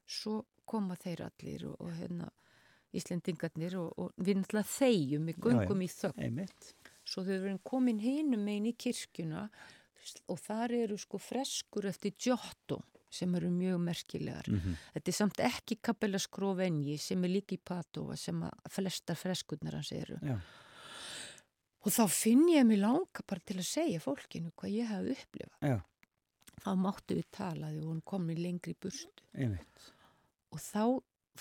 Svo koma þeir allir og, og hérna Íslendingarnir og, og við náttúrulega þegjum, við göngum í þögn Einmitt. svo þau verðum komin hinum megin í kirkjuna og þar eru sko freskur eftir Giotto sem eru mjög merkilegar. Mm Þetta er samt ekki Capella Scrovenji sem er líka í Padova sem að flestar freskurnar hans eru. Já, Og þá finn ég mig langa bara til að segja fólkinu hvað ég hafði upplifað. já, Þá máttu við tala því hún kom mér lengri í burstu. einmitt. Og þá,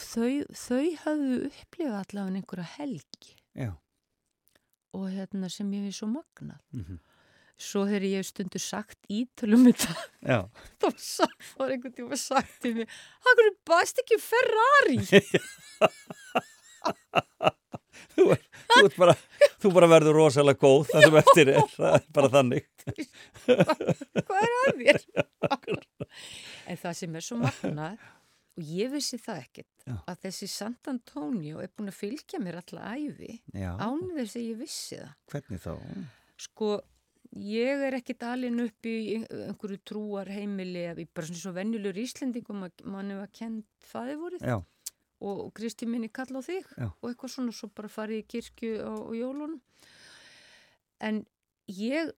þau, þau hafðu upplifað allavega einhverja helgi Já, og hérna sem ég við svo magnað. mm Svo þegar ég hef stundur sagt ítölum þetta, já. þá var einhvern tíma sagt til mig, hvað er bæst ekki Ferrari? Þú, er, þú, ert bara, þú bara verður rosalega góð það sem eftir er, er bara þannig. hvað er að þér? en það sem er svo magnað og ég vissi það ekkert Já. að þessi Sant Antonio er búin að fylgja mér alla æfi Já, án þess að ég vissi það hvernig þá? sko ég er ekki dalin upp í einhverju trúar heimili eða bara svona svo venjulegur Íslendingum að mann hefur kent faðivorið Já, og, og Kristi minni kalla á þig Já. og eitthvað svona svo bara farið í kirkju á, á jólunum en ég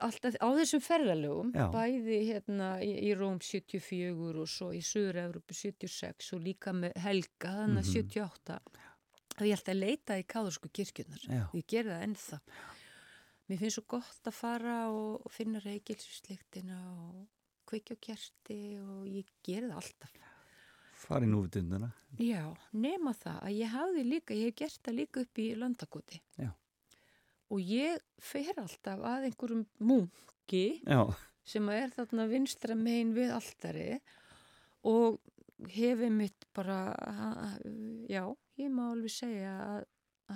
alltaf á þessum ferðalögum Já. bæði hérna í, í Róm 74 og svo í Suður-Európu 76 og líka með Helga þannig Mhm. 78 og ég held að leita í káðursku kirkjunar Já. og ég gerði það ennþá mér finnst svo gott að fara og, og finna reykilsusliktina og kveikja á kerti og ég gerði það alltaf farið nú við dunduna. Já, nema það að ég hafði líka, ég hef gert það líka upp í landakoti. Já. Og ég fer alltaf að einhverjum munki Já, sem er þarna vinstra megin við alltari og hefði mitt bara, já, ég má alveg segja að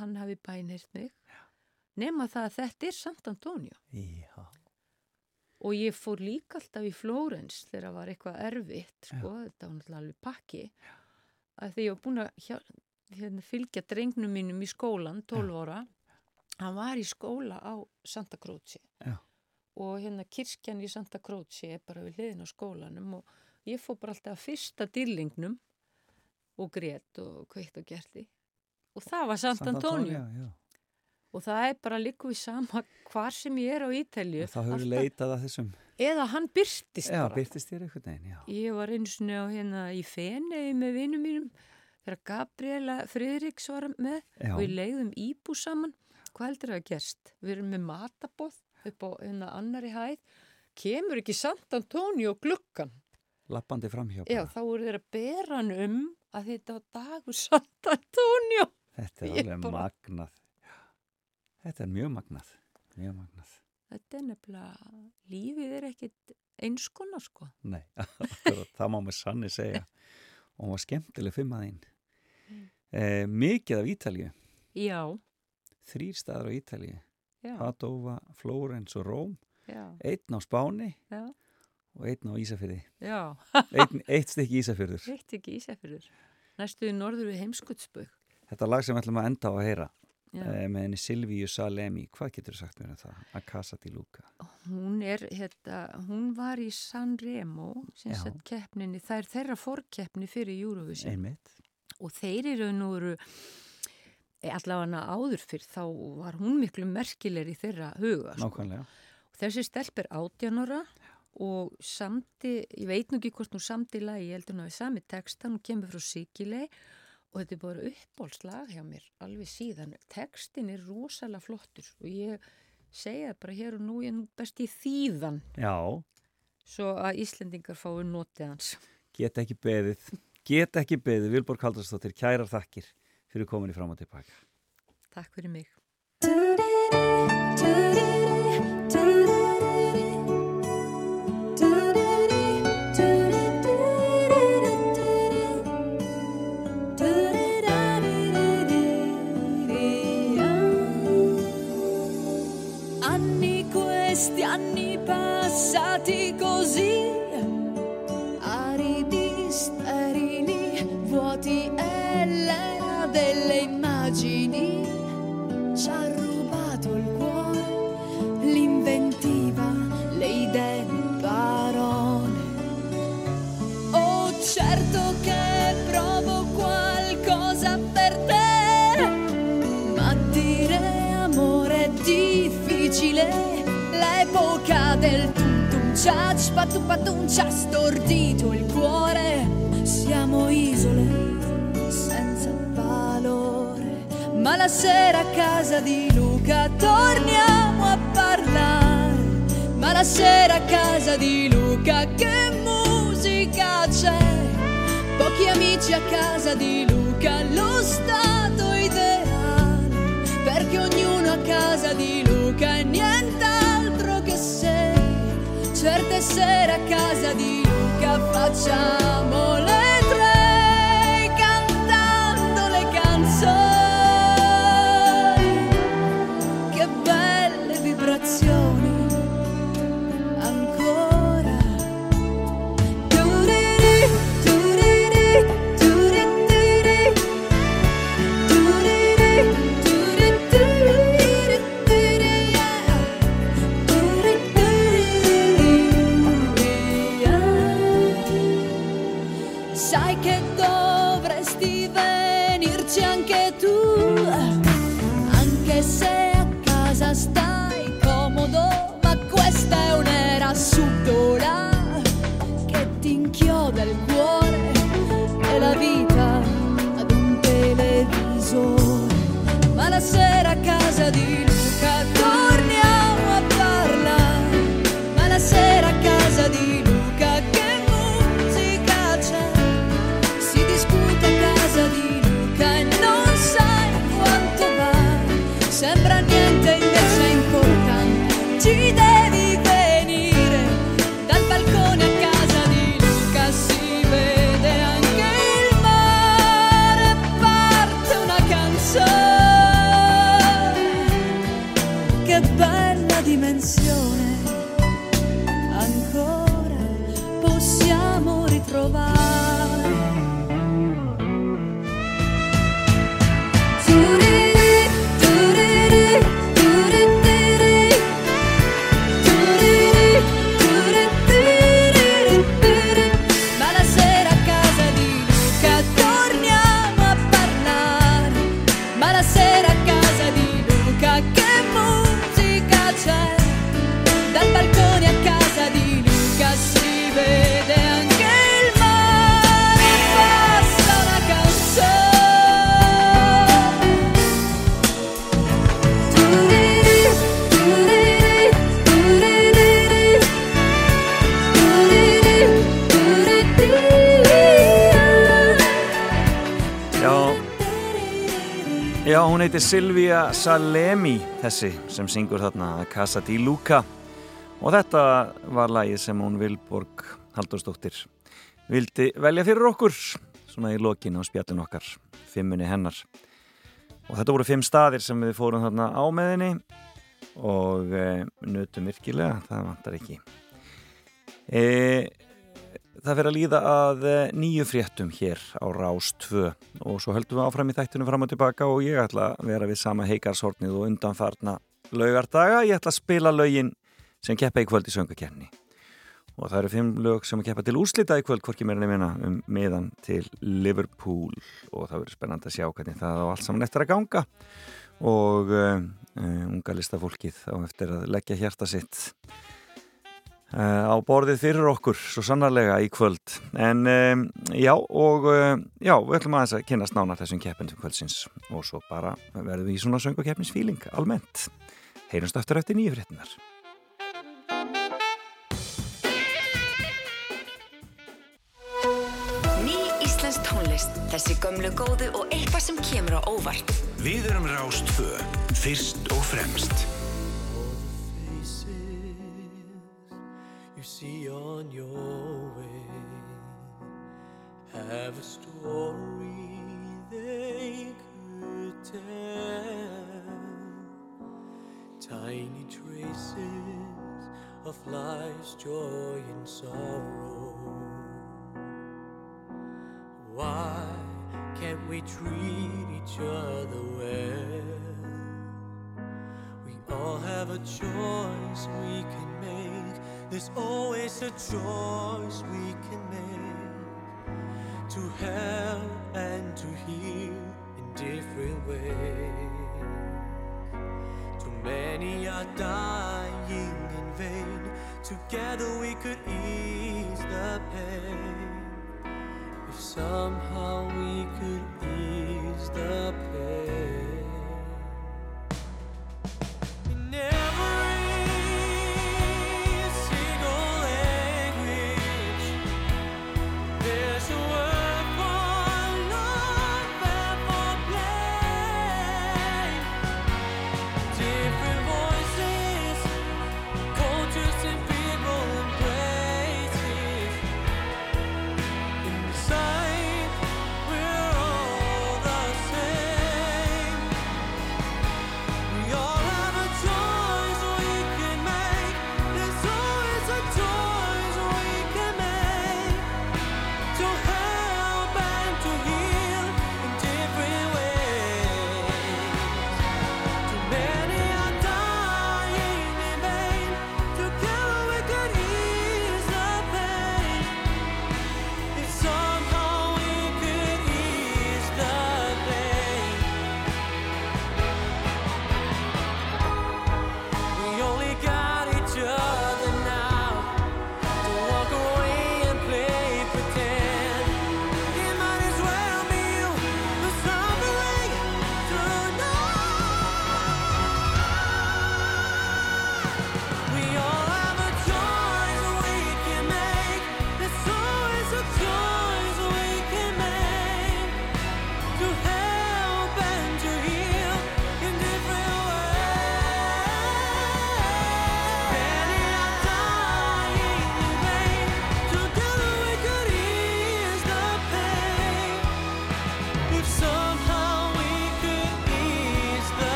hann hafi bænhirt mig. Nema það að þetta er Sant Antonio. já, Og ég fór líka alltaf í Flórens þegar það var eitthvað erfitt, sko, þetta var náttúrulega alveg pakki, að því ég var búin að hérna, fylgja drengnum mínum í skólan, 12 ára, hann var í skóla á Santa Croce. Já. og hérna kirkjan í Santa Croce er bara við hliðin á skólanum og ég fór bara alltaf að fyrsta dýrlingnum og grét og kveikt og gerti og það var Sant, Antonio. og það er bara líka við sama hvar sem ég er á Ítalju Og þá hefur alltaf- leitað að þessum, eða hann byrtist já, bara. byrtist veginn, ég var einu sinni á hérna í Fenei með vinum mínum þegar Gabriela Friðriks var með. Já, og við leiðum íbú saman hvað heldur það að gerst? Við erum með matabóð upp á hérna annari hæð kemur ekki Sant Antonio gluggan lappandi framhjá. já þá voru þeir að bera hann um að þetta var dagur Sant Antonio Þetta er alveg bara- magnað. Þetta er mjög magnað, mjög magnað. þetta er nefnilega lífið er ekkit einskona sko Nei, það má með sanni segja. Og var skemmtileg fimmaðinn. Mm. Eh, mikið af Ítalju, já, þrýr staðar á Ítalju, já, Padova, Flórens og Róm, já, einn á Spáni já, og einn á Ísafyrði. já. Einn, eitt stykki Ísafyrður. Reitt ekki Ísafjörður. Næstuði norður við heimskutsbögg. Þetta lag sem við ætlum að enda á að heyra Já. eh, með henni Silvíu Salemi, hvað getur þú sagt mér um það? A Casa di Luca. Hún er, hérna, hún var í San Remo, sem sett keppninni, það er þeirra fórkeppni fyrir Eurovision Einmitt. og þeir eru nú eru allavega áður fyrr, þá var hún miklu merkilegri í þeirra huga. Sko. Nákvæmlega. Þessi stelp er 18 ára og samti, ég veit nú ekki hvort hún samti lagi, ég heldur hún hafi sami texta, hún kemur frá Sikilei og þetta er bara uppbólslag hjá mér alveg síðan. Textin er rosalega flottur og ég segja bara hér og nú, ég er nú best í þýðan Já, svo að Íslendingar fái notið hans. get ekki beðið, get ekki beðið, Vilborg Haldarsdóttir, kærar þakkir fyrir kominni fram og tilbaka. Takk fyrir mig. Cha spatu patum ci ha stordito il cuore. Siamo isole senza valore. Ma la sera a casa di Luca torniamo a parlare. Ma la sera a casa di Luca che musica c'è? Pochi amici a casa di Luca, lo stato ideale, perché ognuno a casa di Luca Sere a casa di Luca facciamo le heitir Silvia Salemi, þessi sem syngur þarna Casa di Luca. Og þetta var lagið sem hún Vilborg Halldórsdóttir vildi velja fyrir okkur svona í lokin á spjallin okkar fimmunni hennar. Og þetta voru fimm staðir sem við fórum þarna á meðinni og e, nutum virkilega, það vantar ekki. E, Það fyrir að líða að eh, nýju fréttum hér á Rás 2 og svo höldum við áfram í þættinu fram og tilbaka og ég ætla að vera við sama heikarshornið og undanfarna laugardaga. Ég ætla að spila lögin sem keppa í kvöld í söngakefni og það eru fimm lög sem keppa til úslita í kvöld, hvorki meira nefnina um miðan til Liverpool. Og það verður spennand að sjá hvernig það á allt saman eftir að ganga. Og uh, unga listafólkið á eftir að leggja hjarta sitt á borðið fyrir okkur svo sannarlega í kvöld en um, já og uh, já, við ætlum aðeins að kynast nánar þessum keppendum kvöldsins og svo bara verðum við í svona söngukeppnisfíling almennt heyrumst aftur eftir nýju fréttinar Ný íslensk tónlist, þessi gömlu góðu og eitthvað sem kemur á óvart. Við erum Rástfö, fyrst og fremst. You see on your way have a story they could tell. Tiny traces of life's joy and sorrow. Why can't we treat each other well? We all have a choice we can make. There's always a choice we can make to help and to heal in different ways. Too many are dying in vain. Together we could ease the pain. If somehow we could ease the pain.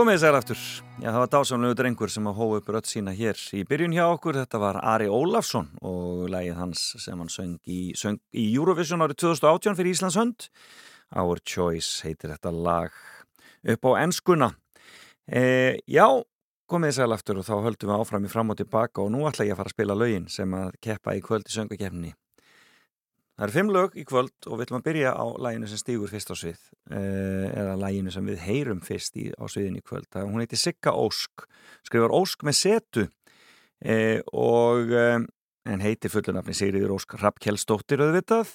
Komið sæl aftur. Já, það var dásamlegu drengur sem að hóa upp rödd sína hér í byrjun hjá okkur. Þetta var Ari Ólafsson og lægið hans sem hann söng í, söng í Eurovision árið 2018 fyrir Íslands hönd. Our Choice heitir þetta lag upp á ennskuna. E, já, komið sæl aftur og þá höldum við áfram í fram og tilbaka og nú ætla ég að fara að spila lögin sem að keppa í kvöld í söngakefni. Það eru fimm lög í kvöld og við ætlum að byrja á læginu sem stígur fyrst á svið eh, eða læginu sem við heyrum fyrst í, á sviðin í kvöld. Það, hún heitir Sigga Ósk, skrifar Ósk með setu eh, og eh, en heitir fullunafni Sigriður Ósk Rappkjellsdóttir auðvitað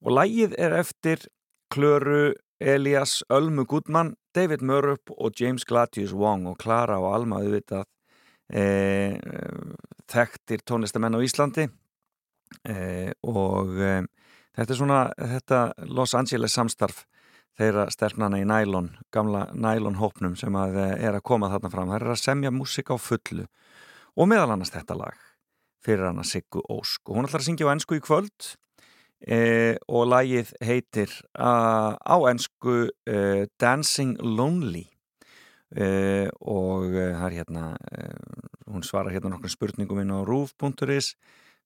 og lægið er eftir Klöru, Elias, Ölmu Gudmann, David Mörup og James Gladius Wong og Klara og Alma auðvitað eh, þekktir tónlistamenn á Íslandi eh, og Þetta er svona, þetta Los Angeles samstarf þeirra stelpnana í nælon, gamla nælon hópnum sem að eh, er að koma þarna fram. Það er að semja músika á fullu og meðal annars þetta lag fyrir hana Siggu Ósk. Og hún ætlar að syngja á ennsku í kvöld e, og lagið heitir a, á ennsku e, Dancing Lonely e, og er hérna, hún svarar hérna nokkur spurningum inn á roof.is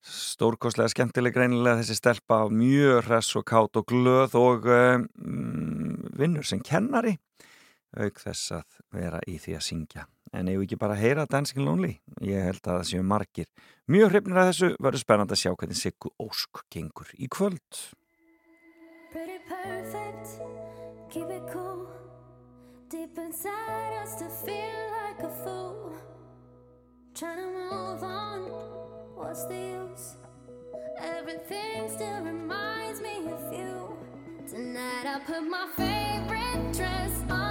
stórkostlega skemmtileg greinilega. Þessi stelpa mjög hress og kátt og glöð og um, vinnur sem kennari auk þess að vera í því að syngja. En ef ekki bara heyra Dancing Lonely? Ég held að það séu margir mjög hrifnir að þessu. Verður spennand að sjá hvernig Siggu Ósk gengur í kvöld. Pretty perfect, keep it cool. Deep inside us to feel like a fool. Trying to move on, what's the use? Everything still reminds me of you. Tonight I put my favorite dress on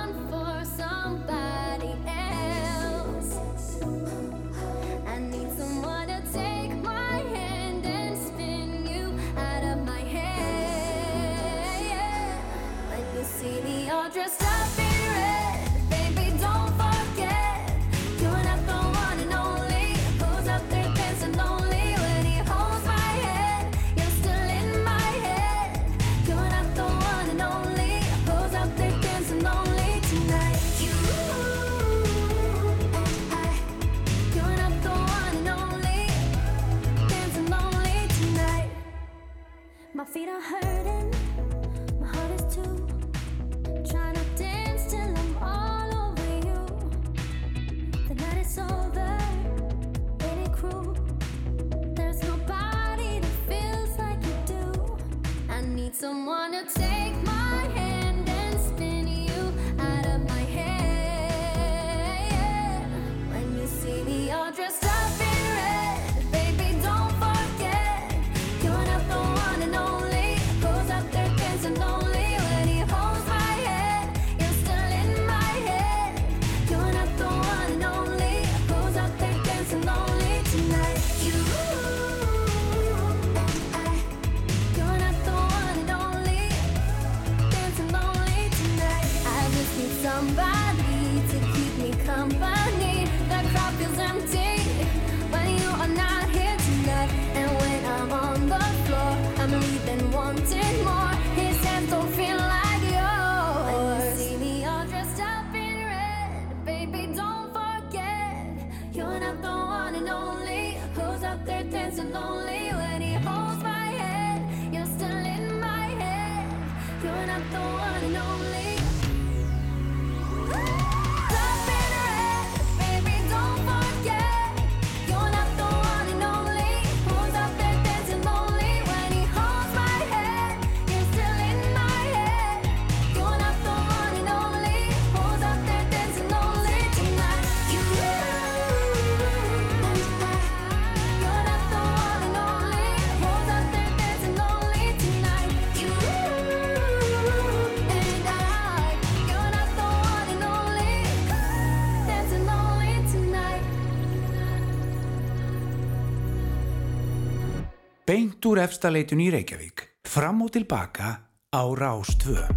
úr efstaleitun í Reykjavík. Fram og tilbaka á Rástvö.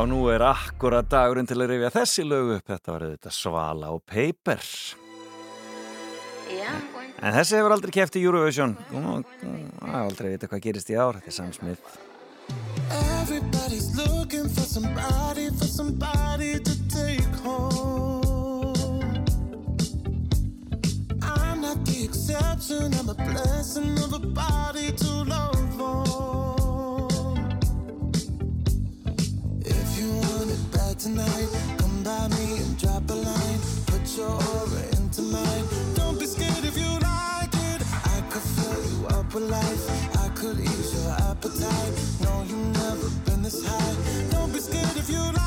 Já, nú er akkurat dagurinn til að rifja þessi lögu upp. Þetta var þetta Svala og Paper. En þessi hefur aldrei keft í Eurovision. Nú, aldrei vita hvað gerist í ár. Þetta er Sam Smith. Everybody's looking for somebody, for somebody to take home. I'm not the exception, I'm a blessing of a body to love Don't be scared if you like it. I could fill you up with life. I could ease your appetite. No, you've never been this high. Don't be scared if you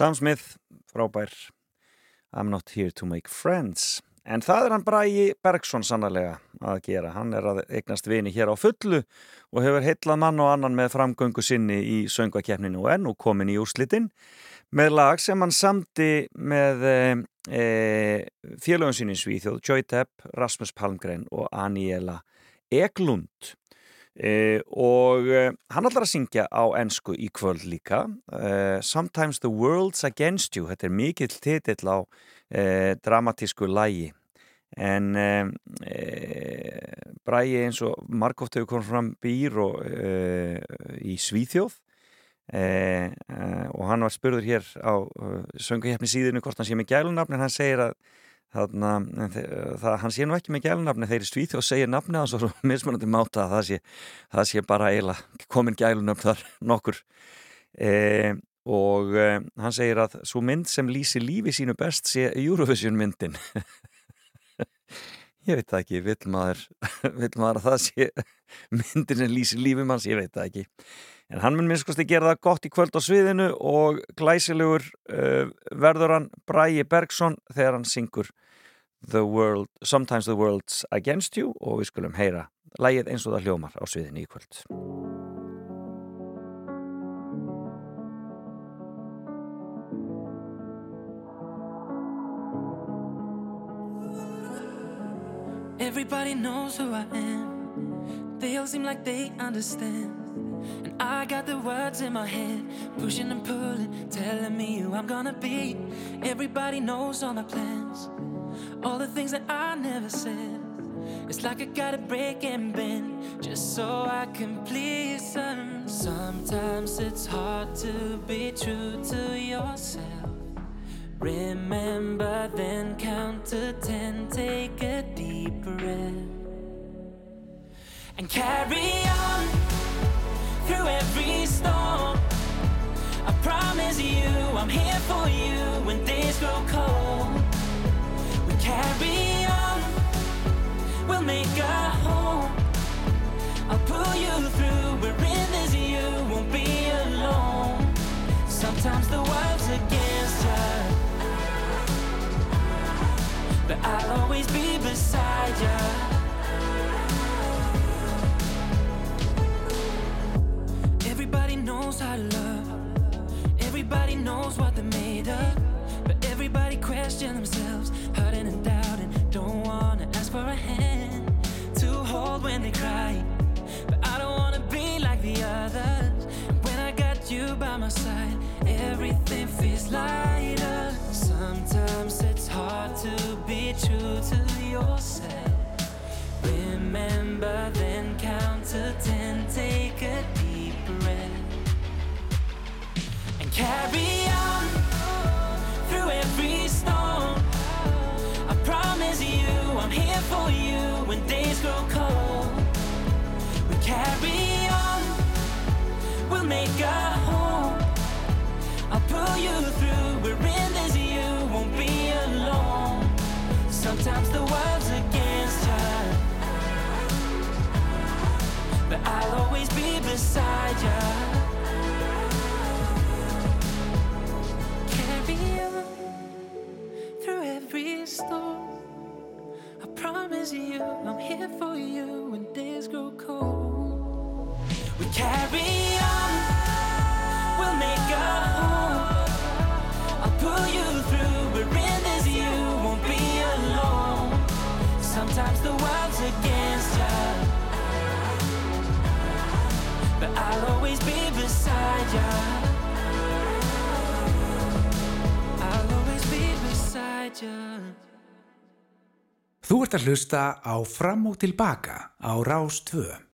Sam Smith, frábær. I'm not here to make friends. En það er hann Bragi Bergson sannarlega að gera, hann er að eignast vini hér á fullu og hefur heitlað mann og annan með framgöngu sinni í söngvakeppninu og enn og komin í úrslitin með lag sem hann samdi með e, félögum sinni í Svíþjóð, Joy Depp, Rasmus Palmgren og Aniela Eglund Eh, og eh, hann ætlar að syngja á ennsku í kvöld líka. Eh, Sometimes the world's against you þetta er mikill titill á eh, dramatísku lægi en Bræi eins og margótt hefur komið fram býr og, í Svíþjóð. Og hann var spurður hér á söngahjefni síðinu hvort hann sé með gælunafn en hann segir að Þarna, en þe- það, hann sé nú ekki með gælunafni þeir í Svíþjóð segir nafni hans og mismunandi máta að það sé, það sé bara eiginlega komin gælunafn þar nokkur. E, og e, hann segir að svo mynd sem lýsi lífi sínu best sé Eurovision myndin ég veit það ekki vill maður, vill maður að það sé myndin sem lýsi lífi manns, ég veit það ekki. En hann mun minnskosti gera það gott í kvöld á sviðinu og glæsilegur uh, verður hann Bragi Bergson þegar hann syngur the world, Sometimes the world's against you og við skulum heyra lægið eins og það hljómar á sviðinu í kvöld Everybody knows who I am. They all seem like they understand. And I got the words in my head, pushing and pulling, telling me who I'm gonna be. Everybody knows all my plans, all the things that I never said. It's like I gotta break and bend just so I can please them. Sometimes it's hard to be true to yourself. Remember, then count to ten, take a deep breath, and carry on through every storm. I promise you, I'm here for you when days grow cold. We carry on, we'll make a home. I'll pull you through, we're in this, you won't be alone. Sometimes the world's against but I'll always be beside you. Everybody knows how to love. Everybody knows what they're made of. But everybody question themselves, hurting and doubting. Don't wanna ask for a hand to hold when they cry. But I don't wanna be like the others. When I got you by my side, everything feels lighter. Sometimes it's hard to be true to yourself. Remember, then count to ten, take a deep breath, and carry on through every storm. I promise you, I'm here for you when days grow cold. We carry on, we'll make a home. I'll pull you through, we're in Sometimes the world's against you. But I'll always be beside you. Carry on through every storm. I promise you, I'm here for you when days grow cold. We carry on, we'll make a home. I'll pull you through, we're in Sometimes the world's against you. But I'll always be beside you. I'll always be beside you. Þú ert að hlusta á Fram og Tilbaka á Rás 2.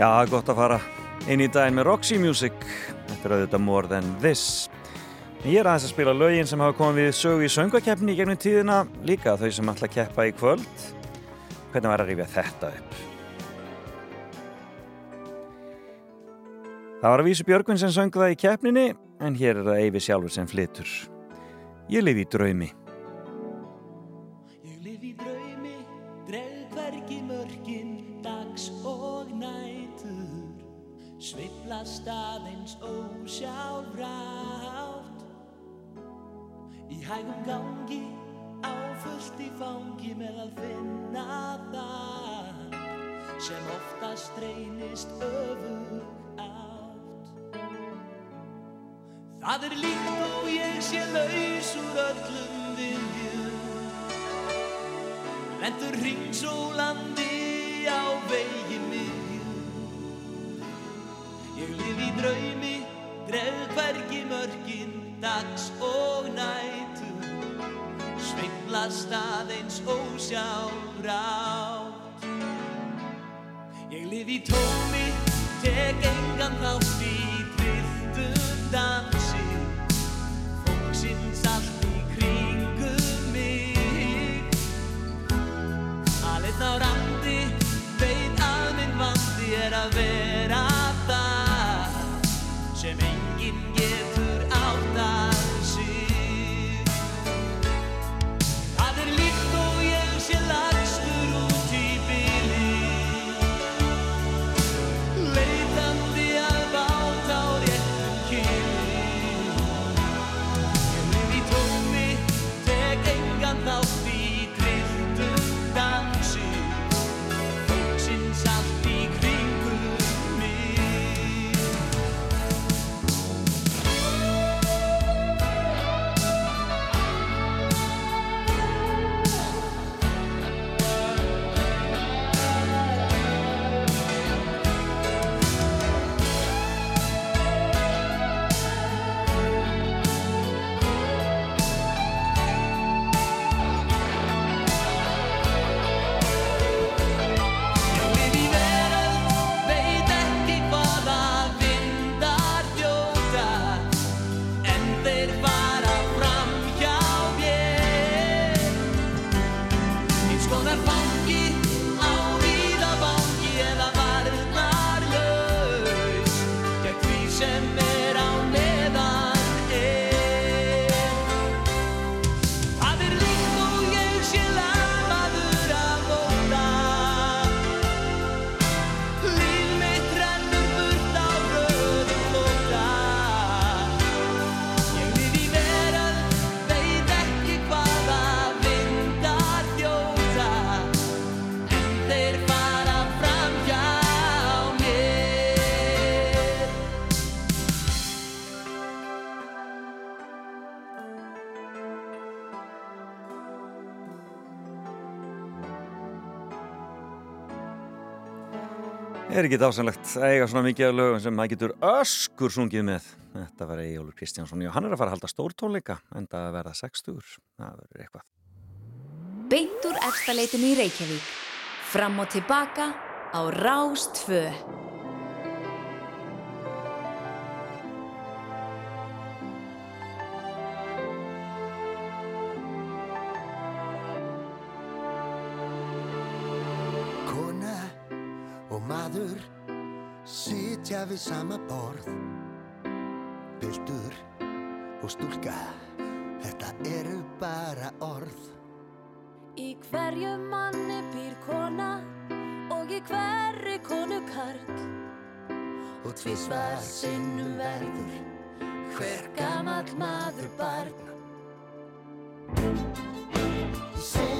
Já, gott að fara inn í daginn með Roxy Music. Þetta er auðvitað More Than This. Ég er aðeins að spila lögin sem hafa komið við sögu í söngakeppni í gegnum tíðina, líka þau sem ætla að keppa í kvöld. Hvernig var að rífja þetta upp? Það var að vísu Björgvin sem söng það í keppninni, en hér er það Eyvi sjálfur sem flytur. Ég lifi í draumi. Sveiflast aðeins ósjálfrátt. Í hægum gangi, áfullt í fangi með að finna það, sem oftast reynist öfug átt. Það er líkt og ég sé laus úr öllum viljum Lendur ringsólandi á vegi Ég lif í draumi, dref hvergi mörkin dags og nætur. Sveiflast aðeins ósjálfrátt. Ég lif í tómi, tek engan þátt í trilltum dansi. Fólksins allt Er ekki dásanlegt að eiga svona mikið af lögum sem maður getur öskur sungið með. Þetta var Egilur Kristjánsson og hann er að fara að halda stórtónleika en það að verða 60. Það verður eitthvað. Beint úr efstaleitinu í Reykjavík. Fram og tilbaka á Rástfö. Sitja við sama borð. Piltur og stúlka, þetta eru bara orð. Í hverju manni býr kona og í hverri konu karl. Og tvisvar sinnum verður hver gamall maður barn. Seint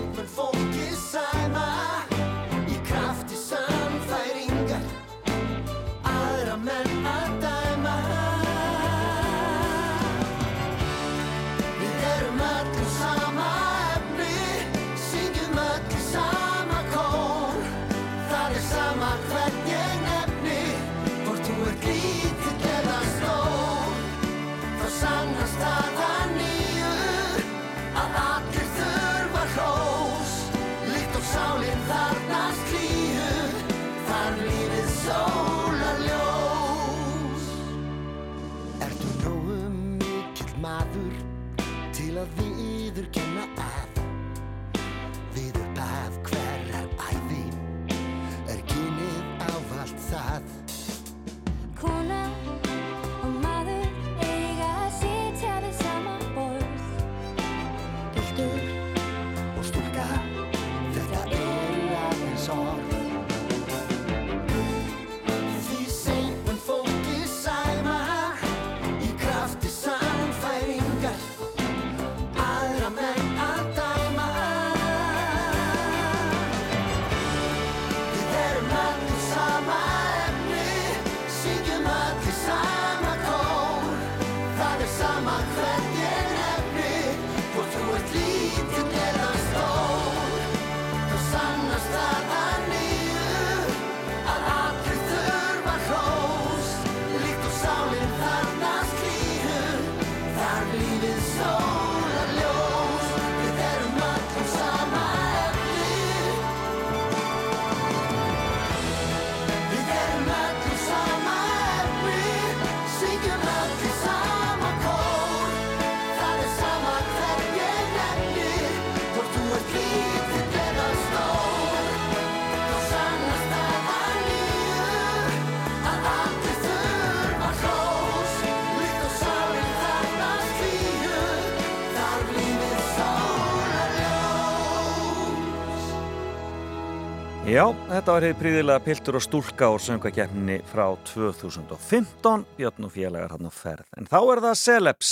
Já, þetta var hefði príðilega Piltur og Stúlka úr söngvakeppninni frá 2015, Björn og félagar hann á ferð. En þá er það Celebs.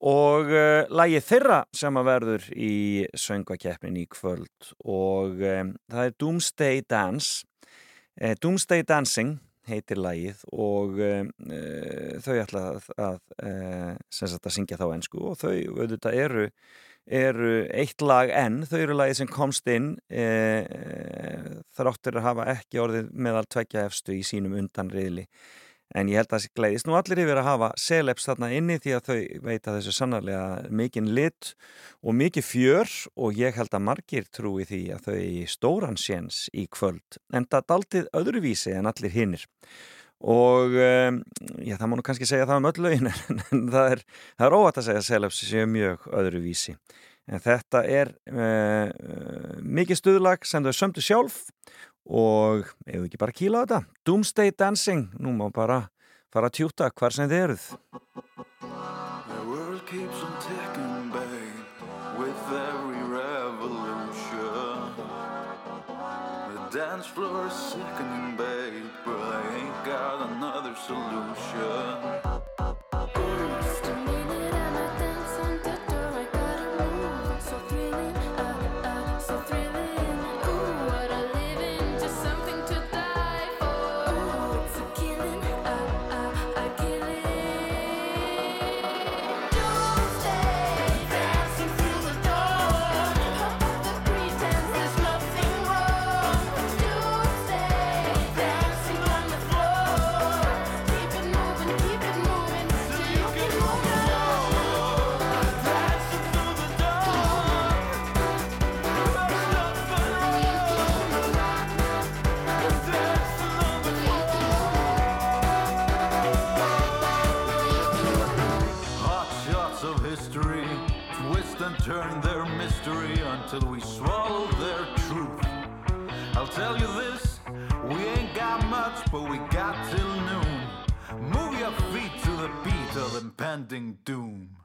Og uh, lagið þeirra sem að verður í söngvakeppninni í kvöld. Og um, það er Doomsday Dance, uh, Doomsday Dancing heitir lagið. Og uh, þau ætla að, að, að syngja þá ennsku og þau auðvitað eru eru eitt lag enn, þau eru lagið sem komst inn e, e, þráttur að hafa ekki orðið meðal tveggja efstu í sínum undanriðli. En ég held að það gleiðist nú allir yfir að hafa seleps þarna inni því að þau veita þessu sannarlega mikinn lit og mikið fjör og ég held að margir trúi því að þau stóran séns í kvöld en það daldið öðruvísi en allir hinnir og um, já, það má nú kannski segja það um öll lögin en það er, það er óvægt að segja að Celebs séu mjög öðruvísi. En þetta er uh, mikið stuðlag sem þau sömdu sjálf og ef við ekki bara kýla á þetta? Doomsday Dancing, nú má bara fara að tjúta hvar sem þið eruð. The world keeps on ticking, babe, with every revolution. The dance floor is sickening, Solution. Tell you this, we ain't got much, but we got till noon. Move your feet to the beat of impending doom.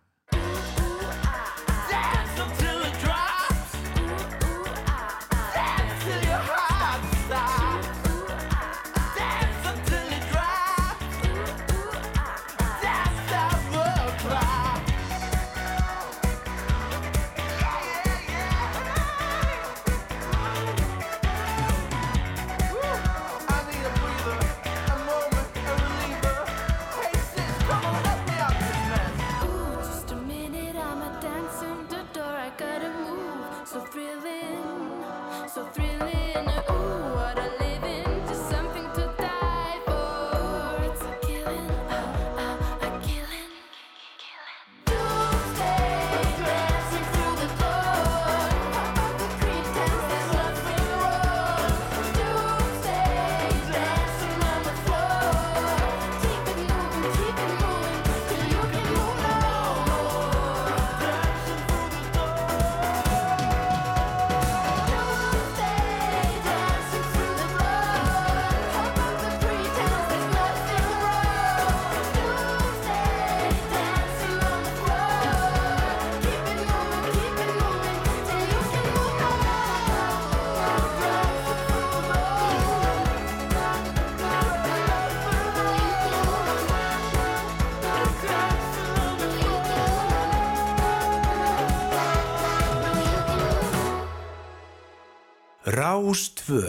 Rás 2.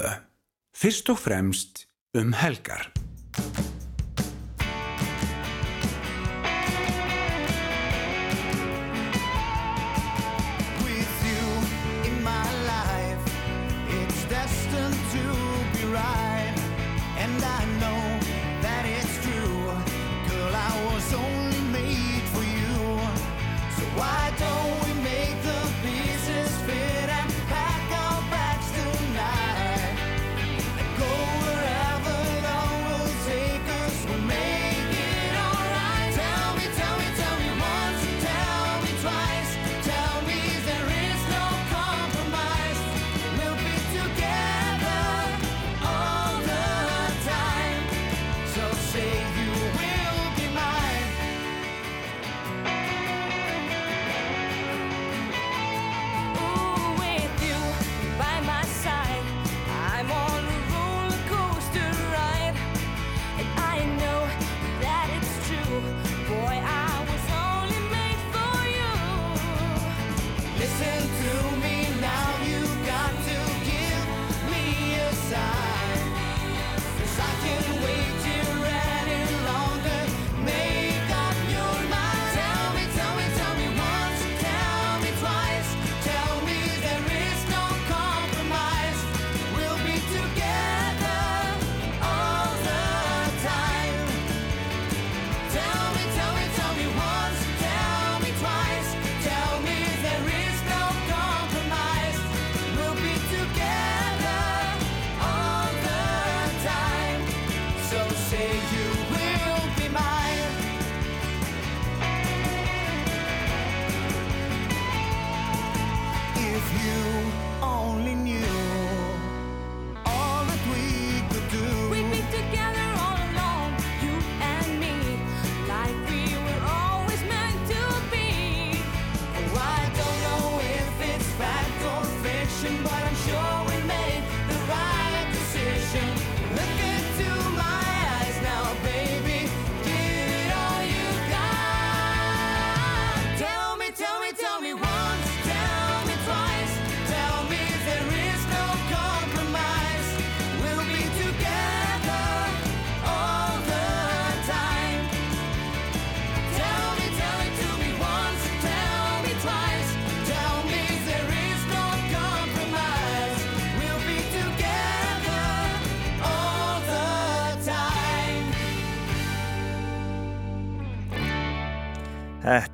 Fyrst og fremst um helgar.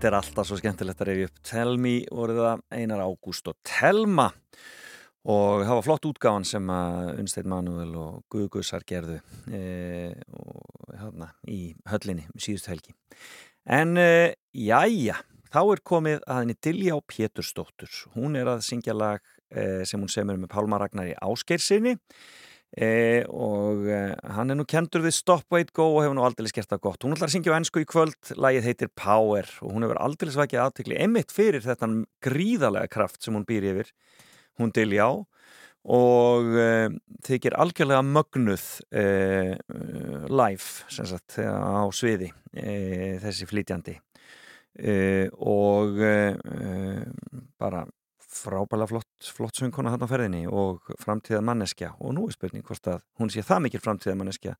Þetta er alltaf svo skemmtilegt að reyfi upp. Tell Me voruð það Einar Ágúst og Telma. Og það var flott útgáfan sem að Unnsteinn Manuel og Guðgussar gerðu e, og hérna í höllinni síðust helgi. En e, jæja þá er komið að henni Diljá Pétursdóttur. Hún er að syngja lag e, sem hún semur með Pálma Ragnar í Áskeirsinni E, og e, hann er nú kendur við Stop, Wait, Go og hefur nú aldrei skert það gott. Hún ætlar að syngja á ennsku í kvöld, lagið heitir Power og hún hefur aldrei svækið aðtökli emitt fyrir þetta gríðarlega kraft sem hún býr yfir, hún til já og e, þykir algjörlega mögnuð e, live sagt, á sviði e, þessi flytjandi. E, og bara frábæla flott, flott söngkona hann á ferðinni og framtíðað manneskja og nú er spurning hvort að hún sé það mikil framtíðað manneskja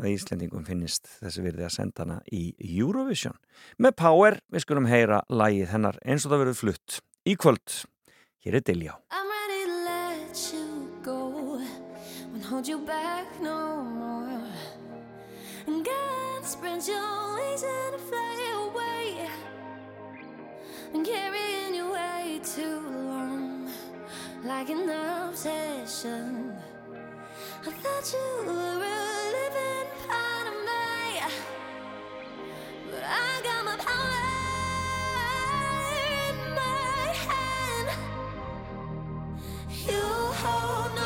að Íslendingum finnist þessi virði að senda hana í Eurovision. Með Power við skulum heyra lægið hennar eins og það verður flutt í kvöld. Hér er Diljá. I'm ready to let you go Won't hold you back no more And God spread your wings and fly away And way too long Like an obsession. I thought you were a living part of me But I got my power in my hand. You hold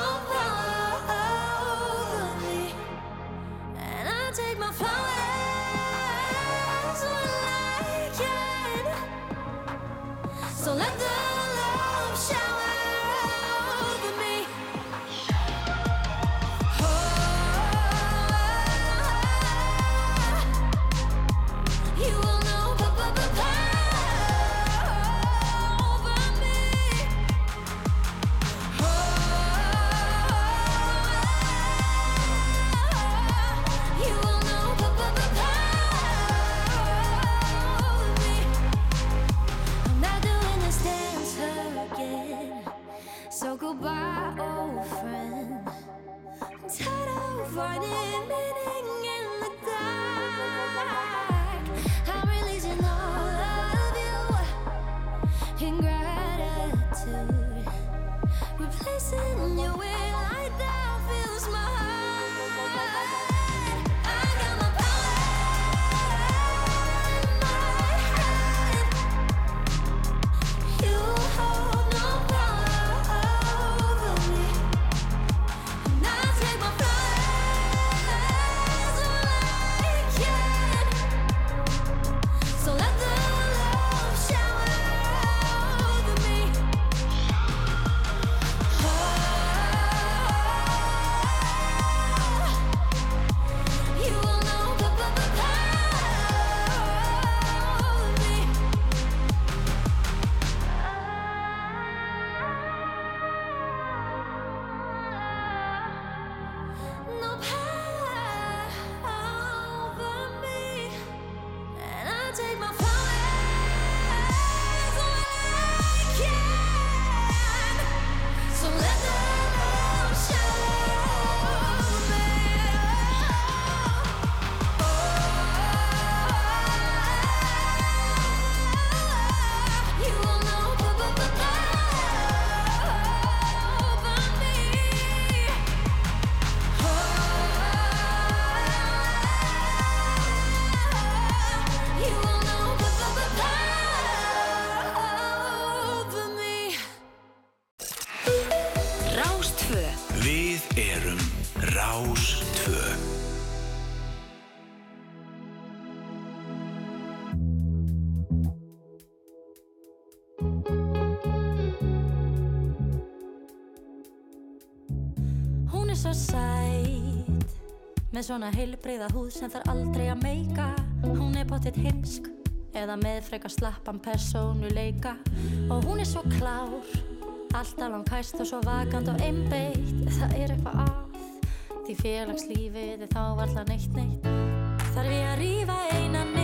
So goodbye, old friend. I'm tired of finding meaning in the dark. I'm releasing all of you in gratitude. Replacing you with Með svona heilbreyða húð sem þarf aldrei að meika. Hún er pottitt heimsk Eða með frekar slappan persónuleika. Og hún er svo klár Alltaf langhæst og svo vakant og einbeitt. Það er eitthvað að Því félagslífið er þá varla neitt neitt. Þarf ég að rífa eina niður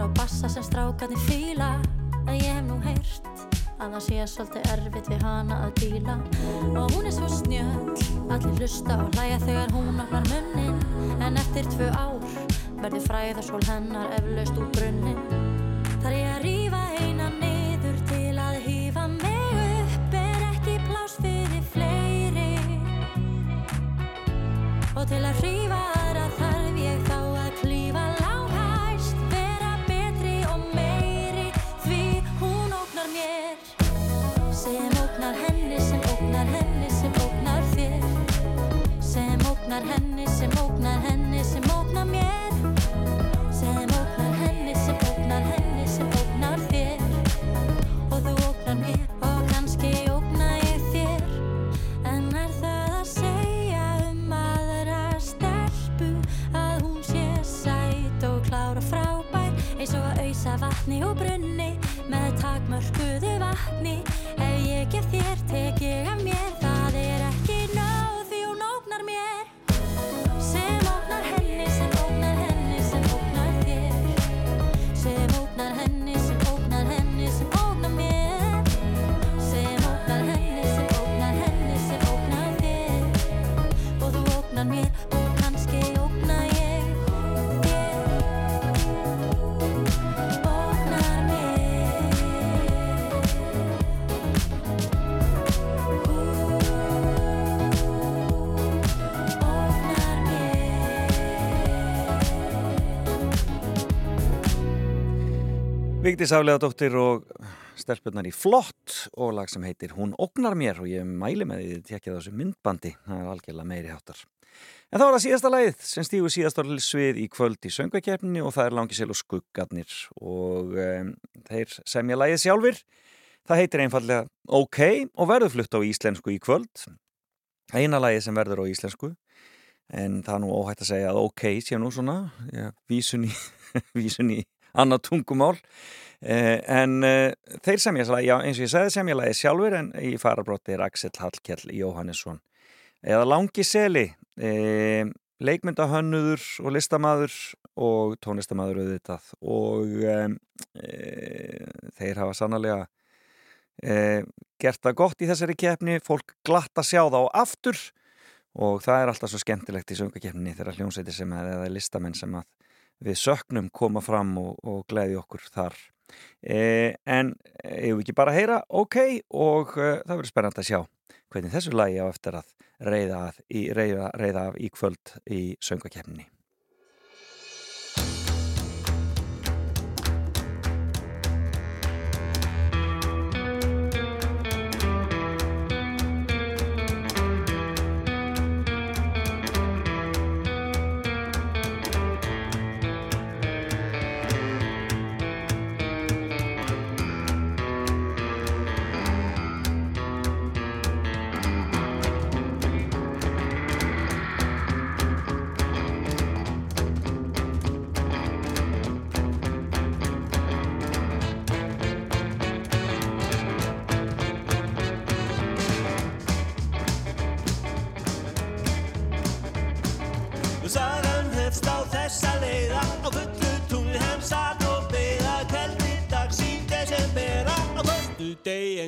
gítar og bassa sem strákarnir fíla. En ég hef nú heyrt að það sé svolítið erfitt við hana að díla. Og hún er svo snjöll Allir hlusta og hlæja þegar hún opnar munnin. En eftir tvö ár verður fræðarsól hennar eflaust úr brunnin Þar ég að rífa ógnar henni, sem ógnar henni, sem ógnar mér. Sem ógnar henni, sem ógnar henni, sem ógnar þér. Og þú ógnar mér og kannski ógna ég þér. En er það að segja um aðra stelpu að hún sé sæt og klár og frábær eins og að auðsa vatni og brunni með takmörkuðu vatni? Ef ég gef þér tek Vigdís Afleðadóttir og stelpunar í flott og lag sem heitir Hún ógnar mér og ég mæli með því að tekja þessu myndbandi, það er algjörlega meiri háttar. En þá er það síðasta lagið sem stígur síðastorli svið í kvöld í söngvakeppninni og það er Langisel og Skuggarnir og um, þeir semja lagið sjálfur. Það heitir einfallega OK og verður flutt á íslensku í kvöld. Eina lagið sem verður á íslensku en það er nú óhætt að segja að OK sé nú svona, ja, vísun í, vísun í annað tungumál. Eh, en eh, þeir þess að, já eins og ég sagði semja lagið sjálfur en í farabróti er Axel Hallkjell Jóhannesson. Eða Langi Seli eh, leikmyndahönnuður og listamaður og tónlistamaður auðvitað. Og eh, þeir hafa sannlega eh, gert það gott í þessari keppni. Fólk glatt að sjá það á aftur. Og það er alltaf svo skemmtilegt í söngakefninni þegar hljómsveitir sem er eða listamenn sem að við söknum koma fram og, og gleði okkur þar. E, en ég vil ekki bara heyra ok og e, það verður spennand að sjá hvernig þessu lagi á eftir að reyða, að, í, reyða, reyða af í kvöld í söngakefninni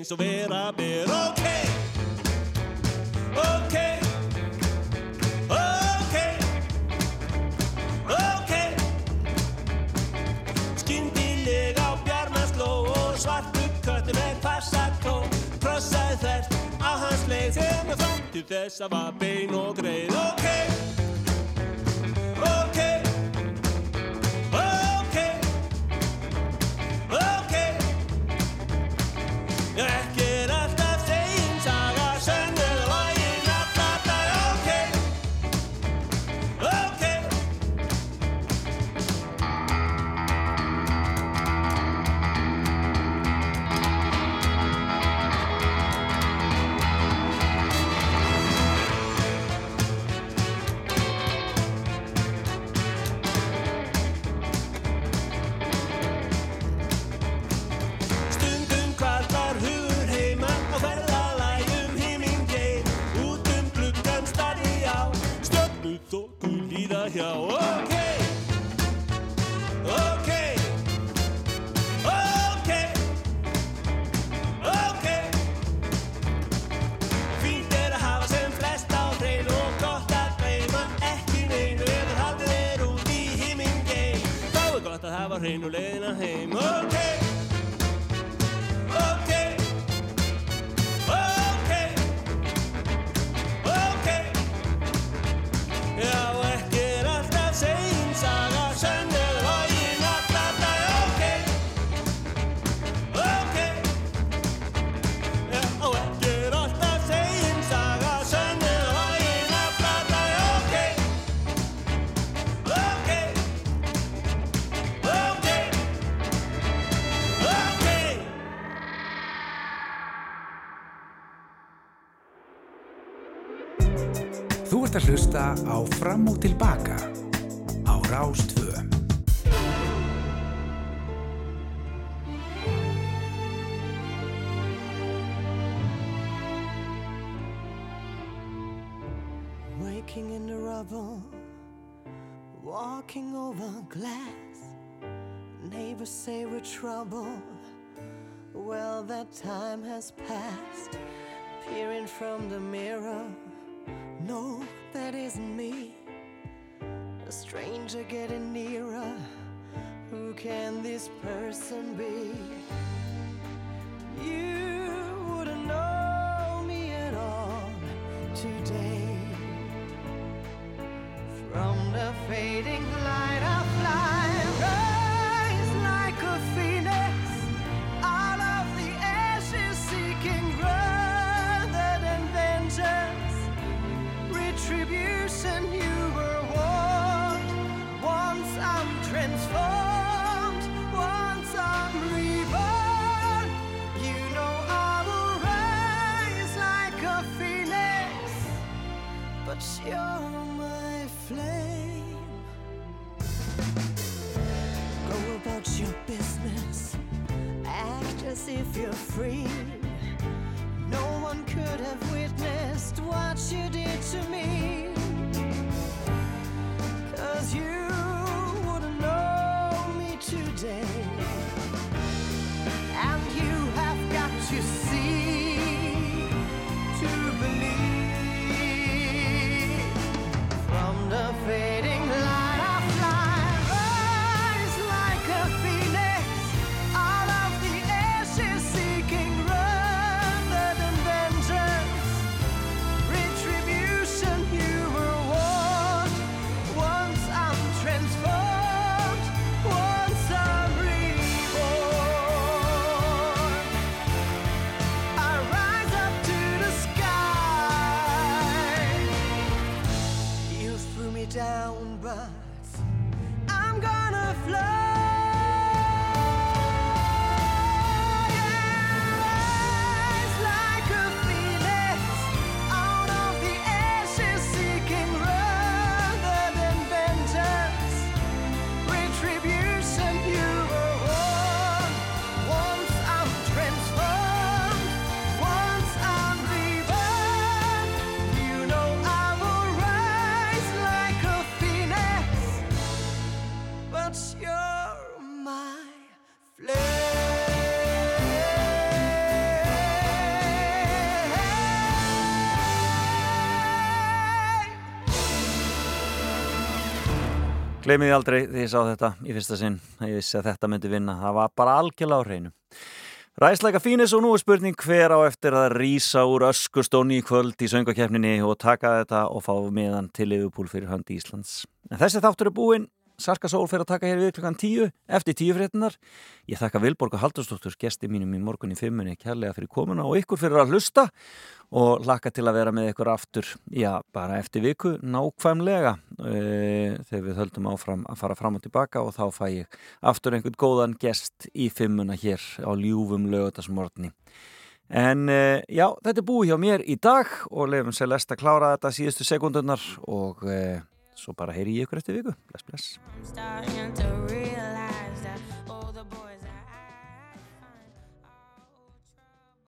eins og vera ber. Ok. Ok. Ok. Ok. Skyndilega á bjarmansló Og svartu köttu með passakló Krossaði þvert á hans leið Þegar maður til þess að var bein og greið. Ok. Okay. Fram og Tilbaka á Rástvö. Waking in the rubble, walking over glass. Neighbors say we're trouble. Well, that time has passed. Peering from the mirror, no, that isn't me. A stranger getting nearer. Who can this person be? You Gleimið því aldrei því ég sá þetta í fyrsta sinn ég vissi að þetta myndi vinna, það var bara algjörlega á hreinu. Ræsleika fínis og nú er spurning hver á eftir að rýsa úr öskustóni í kvöld í söngakefninni og taka þetta og fá meðan til yfirpúl fyrir hönd Íslands. En þessi þáttur er búinn Sarka Sól fyrir að taka hér við klukkan tíu eftir tíu fréttinar. Ég þakka Vilborg og Haldurstóttur gesti mínum í morgun í fimmunni kærlega fyrir komuna og ykkur fyrir að hlusta og laka til að vera með ykkur aftur, já, bara eftir viku nákvæmlega e, þegar við höldum áfram að fara fram og tilbaka og þá fæ ég aftur einhvern góðan gest í fimmuna hér á ljúfum lögutasmortni. En e, já, þetta er búið hjá mér í dag og lefum Celeste að klára þetta síðustu sekundunar og e, svo bara heyri ég ykkur eftir viku. Bless, bless.